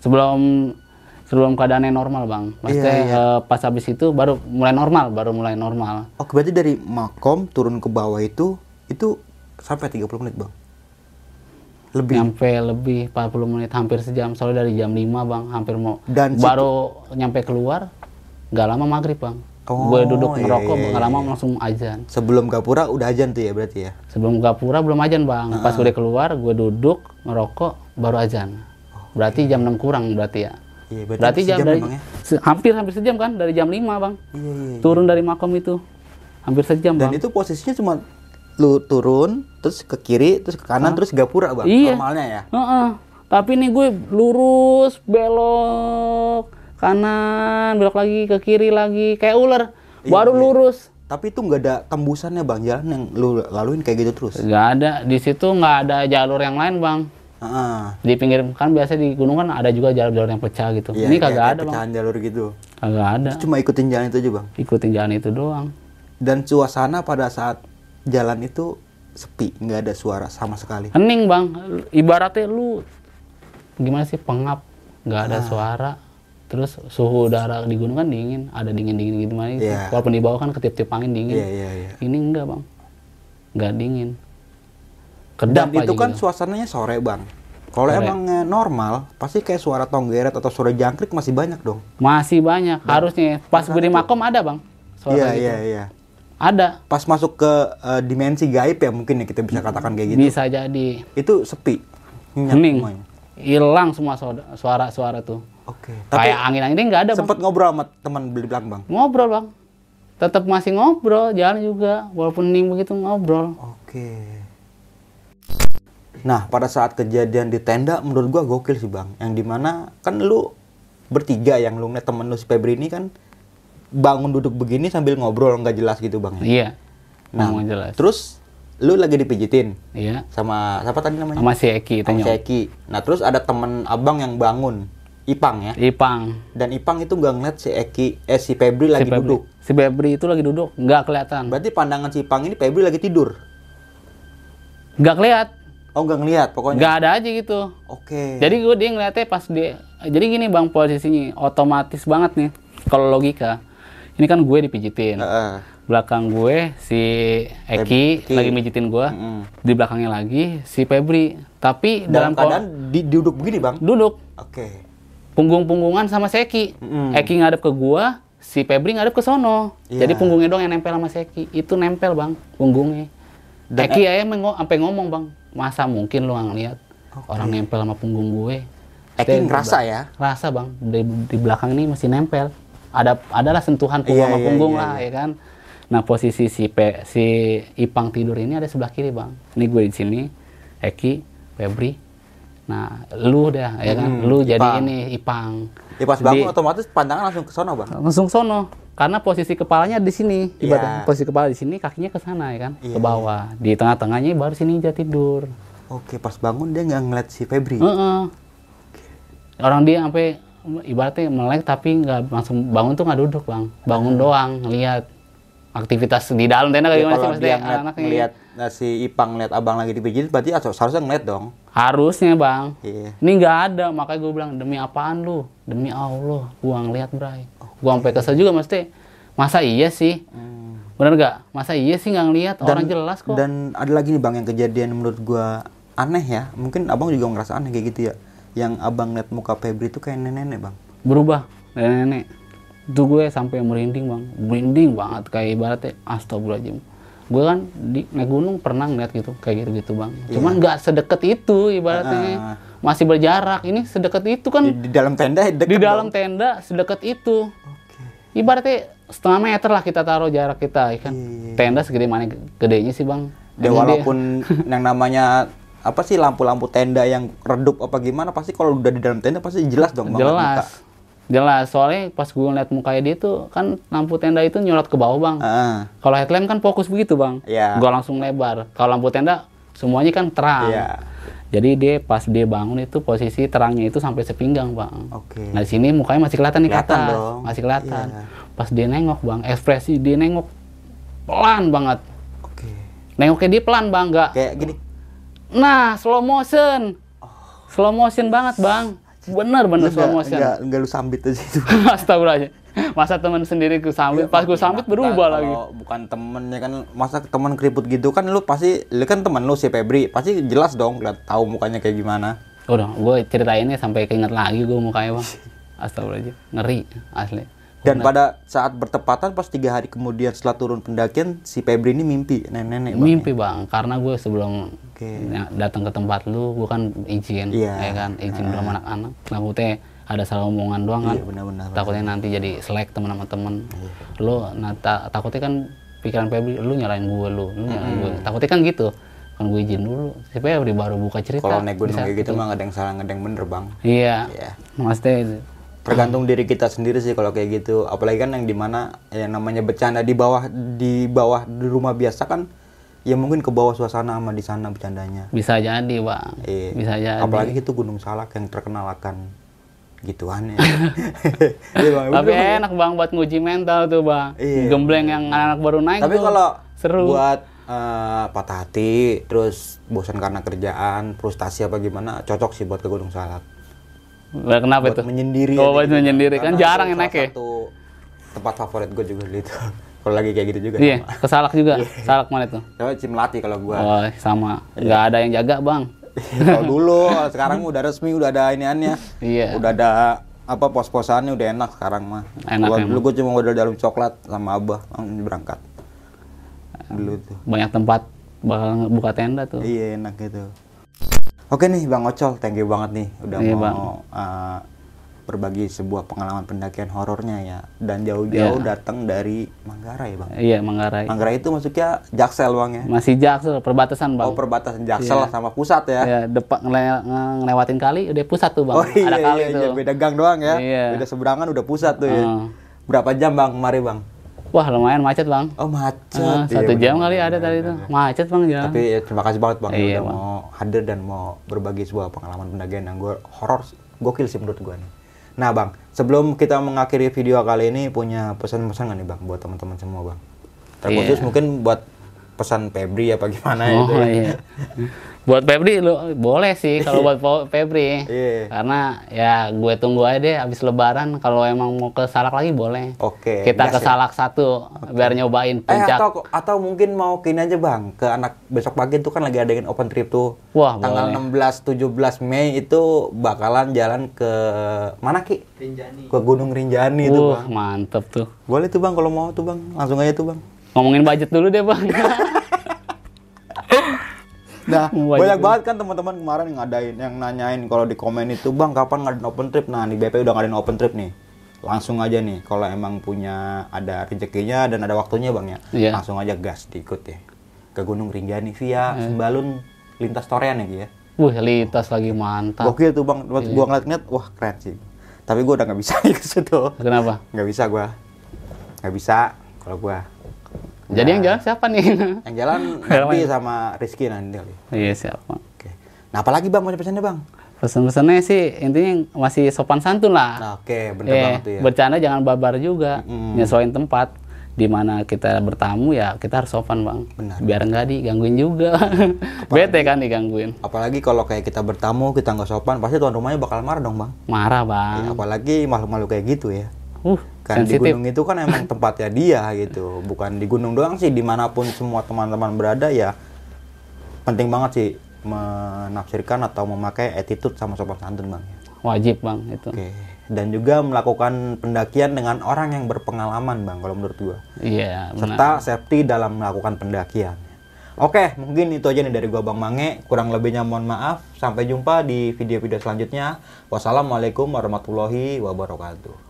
Sebelum sebelum keadaannya normal, Bang. Maksudnya Iya, iya. eh, pas habis itu baru mulai normal, baru mulai normal. Oh berarti dari makom turun ke bawah itu itu sampai 30 menit bang. Lebih. Nyampe lebih 40 menit, hampir sejam. Soalnya dari jam 5, Bang, hampir mau Dan situ- baru nyampe keluar nggak lama maghrib, Bang. Oh, gue duduk iya, ngerokok, iya, nggak lama iya. langsung ajan. Sebelum Gapura udah ajan tuh ya berarti ya. Sebelum Gapura belum ajan, Bang. Ah. Pas gue keluar, gue duduk ngerokok, baru ajan. Berarti jam 6 kurang berarti ya. Iya Berarti jam sejam dari ya, se- hampir hampir sejam kan dari jam 5, Bang. Iya iya. Turun dari makom itu. Hampir sejam, Dan Bang. itu posisinya cuma lu turun terus ke kiri terus ke kanan terus Gapura bang Iya. normalnya ya. Heeh. Tapi nih gue lurus, belok kanan, belok lagi ke kiri lagi, kayak ular. Baru lurus. Tapi itu nggak ada tembusannya bang jalan yang lu laluin kayak gitu terus. Nggak ada di situ nggak ada jalur yang lain bang. Heeh. Di pinggir kan biasa di gunung kan ada juga jalur-jalur yang pecah gitu. Iya, Ini kagak ada bang. pecahan jalur gitu. Kagak ada. Cuma ikutin jalan itu aja bang. Ikutin jalan itu doang. Dan suasana pada saat jalan itu sepi, nggak ada suara sama sekali. Hening bang. Ibaratnya lu gimana sih pengap, nggak Ah. ada suara. Terus suhu udara di gunung kan dingin, ada dingin-dingin gitu mana. Iya. Walaupun di bawah kan ketip-tip angin dingin. Iya iya iya. Ini enggak bang, nggak dingin. Dan Kedap itu aja kan gitu. suasananya sore bang. Kalau emang eh, normal, pasti kayak suara tonggeret atau suara jangkrik masih banyak dong. masih banyak. Harusnya pas gue di makom ada bang. Suara Iya gitu. iya iya. Ada. Pas masuk ke eh, dimensi gaib ya mungkin ya kita bisa katakan kayak gitu. Bisa jadi. Itu sepi. Hening. Hilang semua suara- suara-suara tuh. Oke. Tapi Kayak angin-angin nggak ada bang. sempat ngobrol sama teman beli belakang bang. Ngobrol bang. Tetap masih ngobrol, jalan juga. Walaupun hening begitu ngobrol. Oke. Nah, pada saat kejadian di tenda menurut gua gokil sih, Bang. Yang di mana kan lu bertiga yang lu ngeliat temen lu si Febri ini kan bangun duduk begini sambil ngobrol nggak jelas gitu, Bang. ya? Iya. Nah, Ngomong jelas. Terus lu lagi dipijitin Iya. sama siapa tadi namanya? Sama si Eki itu Sama si. Eki. Nah, terus ada temen abang yang bangun, Ipang ya. Ipang. Dan Ipang itu nggak ngeliat si Eki, eh si Febri lagi si Febri. duduk. Si Febri itu lagi duduk, nggak kelihatan. Berarti pandangan si Ipang ini Febri lagi tidur. Nggak kelihat. Oh, nggak ngeliat pokoknya. Nggak ada aja gitu. Oke. Jadi gue dia ngeliatnya pas dia jadi gini bang posisinya otomatis banget nih kalau logika ini kan gue dipijitin Heeh. belakang gue si Eki, Eki. lagi mijitin gue Mm-mm. di belakangnya lagi si Febri tapi dalam dalam, keadaan di, duduk begini bang duduk oke punggung-punggungan sama si Eki Mm-mm. Eki ngadep ke gue si Febri ngadep ke sono. Iya. jadi punggungnya doang yang nempel sama si Eki itu nempel bang punggungnya. Dan- Eki aja mengo- sampai ngomong bang masa mungkin lu ngeliat Oke. orang nempel sama punggung gue? Eki ngerasa ya? Rasa bang. Di, di belakang ini masih nempel. Ada adalah sentuhan punggung Iya, sama iya, punggung iya, lah iya. ya kan? Nah posisi si Pe, si Ipang tidur ini ada sebelah kiri bang. Ini gue di sini Eki Febri nah lu dah ya kan? Hmm, lu jadi Ipang. ini Ipang. Ya pas bangun otomatis pandangan langsung ke sana bang. Langsung sono karena posisi kepalanya di sini. Iya. ibaratnya posisi kepala di sini kakinya ke sana ya kan? Iya, ke bawah di tengah-tengahnya baru sini dia tidur. Oke pas bangun dia nggak ngeliat si Febri. Heeh. Orang dia sampai ibaratnya melek tapi nggak langsung bangun tuh nggak duduk bang, bangun doang ngelihat aktivitas di dalam tenda kayak Ya, gimana sih maksudnya? anak-anaknya. ngeliat nah, si Ipang ngeliat abang lagi dipijit berarti harus- seharusnya ngeliat dong. Harusnya bang, iya. Ini nggak ada makanya gue bilang demi apaan lu, demi Allah, gua ngeliat bray, gua sampai kesel juga mesti masa iya sih, Hmm. bener gak? Masa iya sih nggak ngeliat? Orang jelas kok. dan ada lagi nih bang yang kejadian menurut gua aneh ya. Mungkin abang juga ngerasa aneh kayak gitu ya. Yang abang liat muka Febri itu kayak nenek-nenek bang. Berubah nenek-nenek. Itu gue sampai merinding bang. Merinding banget kayak ibaratnya astagfirullahaladzim gue kan di naik gunung pernah ngeliat gitu kayak gitu gitu bang cuman nggak sedekat itu ibaratnya. Iya. Ah. masih berjarak. Ini sedekat itu kan di, di dalam tenda deket di dalam dong. tenda sedekat itu. Oke. Ibaratnya setengah meter lah kita taruh jarak kita ya kan? Iya. tenda segede mana gedenya sih bang? Ya dia- walaupun yang namanya apa sih lampu-lampu tenda yang redup apa gimana pasti kalau udah di dalam tenda pasti jelas dong jelas jelas soalnya pas gue ngeliat mukanya dia tuh kan lampu tenda itu nyorot ke bawah bang Ah, Kalau headlamp kan fokus begitu bang, Iya. gua langsung lebar. Kalau lampu tenda semuanya kan terang. Iya. Jadi dia pas dia bangun itu posisi terangnya itu sampai sepinggang bang. Oke. Nah di sini mukanya masih kelihatan nih ke Kelihatan atas, dong. masih kelihatan. Iya. Pas dia nengok bang, ekspresi dia nengok pelan banget. Oke. Nengoknya dia pelan bang, nggak. Kayak gini. Nah slow motion, slow motion banget bang. Bener bener slow Enggak, motion. enggak, enggak lu sambit aja itu. Astagfirullahaladzim. Masa teman sendiri ku sambit, pas gue sambit berubah lagi. Bukan temen ya kan masa teman keriput gitu kan lu pasti lu kan temen lu si Febri pasti jelas dong lihat tahu mukanya kayak gimana. Udah, gue ceritainnya sampai keinget lagi gue mukanya bang. Astagfirullahaladzim, ngeri asli. Dan pada saat bertepatan pas tiga hari kemudian setelah turun pendakian si Febri ini mimpi nenek-nenek. Mimpi bang, karena gue sebelum Oke. ya, datang ke tempat lu, gue kan izin, Iya. ya kan, izin sama anak-anak. Takutnya ada salah omongan doang kan. Iya benar-benar. Takutnya nanti jadi selek teman sama temen. Lu, nah, ta- takutnya kan pikiran Febri, lu nyalain gue lu, lu nyalain gue. Takutnya kan gitu. kan gue izin dulu ya udah baru buka cerita Kalau naik gunung kayak gitu mah nggak ada yang salah, nggak ada yang bener bang. iya Iya. maksudnya itu. Tergantung diri kita sendiri sih kalau kayak gitu. Apalagi kan yang di mana yang namanya bercanda di bawah di bawah di rumah biasa kan, ya mungkin ke bawah suasana sama di sana bercandanya. bisa jadi bang Iya. bisa jadi Apalagi itu Gunung Salak yang terkenal akan gituan ya. Iya, Bang. tapi enak bang buat nguji mental tuh bang Iya. gembleng yang anak-anak baru naik Tapi tuh kalau seru buat eh, patah hati, terus bosan karena kerjaan, frustasi apa gimana, cocok sih buat ke Gunung Salak. Lah, kenapa buat itu? menyendiri oh buat gitu. menyendiri kan? Jarang yang naik ya satu tempat favorit gue juga gitu kalau lagi kayak gitu juga iya sama. ke Salak juga Salak mana itu? Coba Cimelati kalau gua. Oh sama. Nggak ada yang jaga bang. Kalau dulu sekarang udah resmi udah ada iniannya. Iya. Udah ada apa pos-posannya udah enak sekarang mah. Enak Gua- dulu gue cuma modal dalam coklat sama abah langsung berangkat. Dulu tuh. Banyak tempat bakal buka tenda tuh. Iya enak gitu oke nih bang Ocol thank you banget nih udah Iya, mau Bang. uh, berbagi sebuah pengalaman pendakian horornya ya dan jauh-jauh Iya. datang dari Manggarai bang iya Manggarai Manggarai itu maksudnya Jaksel bang ya masih Jaksel perbatasan bang oh perbatasan Jaksel sama pusat ya ya depan ngele- nge- ngelewatin kali udah pusat tuh bang Oh iya, ada kali iya, tuh iya, beda gang doang ya. Iya. Beda seberangan udah pusat tuh ya. Berapa jam bang kemari bang? Wah lumayan macet bang Oh macet. Iya, satu bener, jam bener, kali bener, ada tadi bener, bener. macet bang ya Tapi ya, terima kasih banget bang Iya, udah Bang. mau hadir dan mau berbagi sebuah pengalaman pendakian yang gue horor gokil sih menurut gue nih. Nah bang, sebelum kita mengakhiri video kali ini punya pesan-pesan nggak nih bang buat teman-teman semua bang? Terkhusus Iya. mungkin buat pesan Febri apa gimana oh itu ya. iya buat Febri lu boleh sih kalau buat Febri Iya. karena ya gue tunggu aja deh abis lebaran kalau emang mau ke Salak lagi boleh Oke. kita ke ya. Salak satu biar nyobain Eh puncak atau atau mungkin mau kini aja bang ke anak besok pagi tuh kan lagi adain open trip tuh. wah tanggal boleh 16 17 Mei itu bakalan jalan ke mana Ki? Rinjani. Ke Gunung Rinjani itu, Wah, Bang. mantep tuh Boleh tuh Bang kalau mau tuh Bang. Langsung aja tuh Bang. ngomongin budget dulu deh bang Nah, Wajib banyak banget kan teman-teman kemarin yang ngadain yang nanyain kalau di komen itu, "Bang, kapan ngadain open trip?" Nah, di BP udah ngadain open trip nih. Langsung aja nih kalau emang punya ada rezekinya dan ada waktunya Bang ya. Iya. Langsung aja gas diikut ya. Ke Gunung Rinjani via Sembalun lintas Torean ya Ki ya. Wih, litas lagi mantap Gokil tuh bang, buat Iya. gua ngeliat-ngeliat, wah keren sih. Tapi gua udah nggak bisa ke situ. kenapa Nggak bisa gua, nggak bisa kalau gua. Jadi yang jalan siapa nih Yang jalan nanti sama Rizky nanti kali. iya siapa Oke. Nah apalagi bang mau pesannya bang? pesan-pesannya sih intinya masih sopan santun lah Nah oke, bener Eh, banget tuh ya. bercanda jangan barbar juga Mm. nyesuaiin tempat di mana kita bertamu ya kita harus sopan bang Benar. biar nggak digangguin juga bete kan digangguin Apalagi kalau kayak kita bertamu, kita nggak sopan, pasti tuan rumahnya bakal marah dong bang. marah bang Ya, apalagi makhluk-makhluk kayak gitu ya. uh Kan di gunung itu kan emang tempatnya dia gitu, bukan di gunung doang sih, di mana pun semua teman-teman berada ya penting banget sih menafsirkan atau memakai attitude sama sopan santun bang. wajib bang itu Oke. Dan juga melakukan pendakian dengan orang yang berpengalaman bang, kalau menurut gua. iya benar Serta safety dalam melakukan pendakian. Oke, mungkin itu aja nih dari gua Bang Mange. Kurang lebihnya mohon maaf. Sampai jumpa di video-video selanjutnya. Wassalamualaikum warahmatullahi wabarakatuh.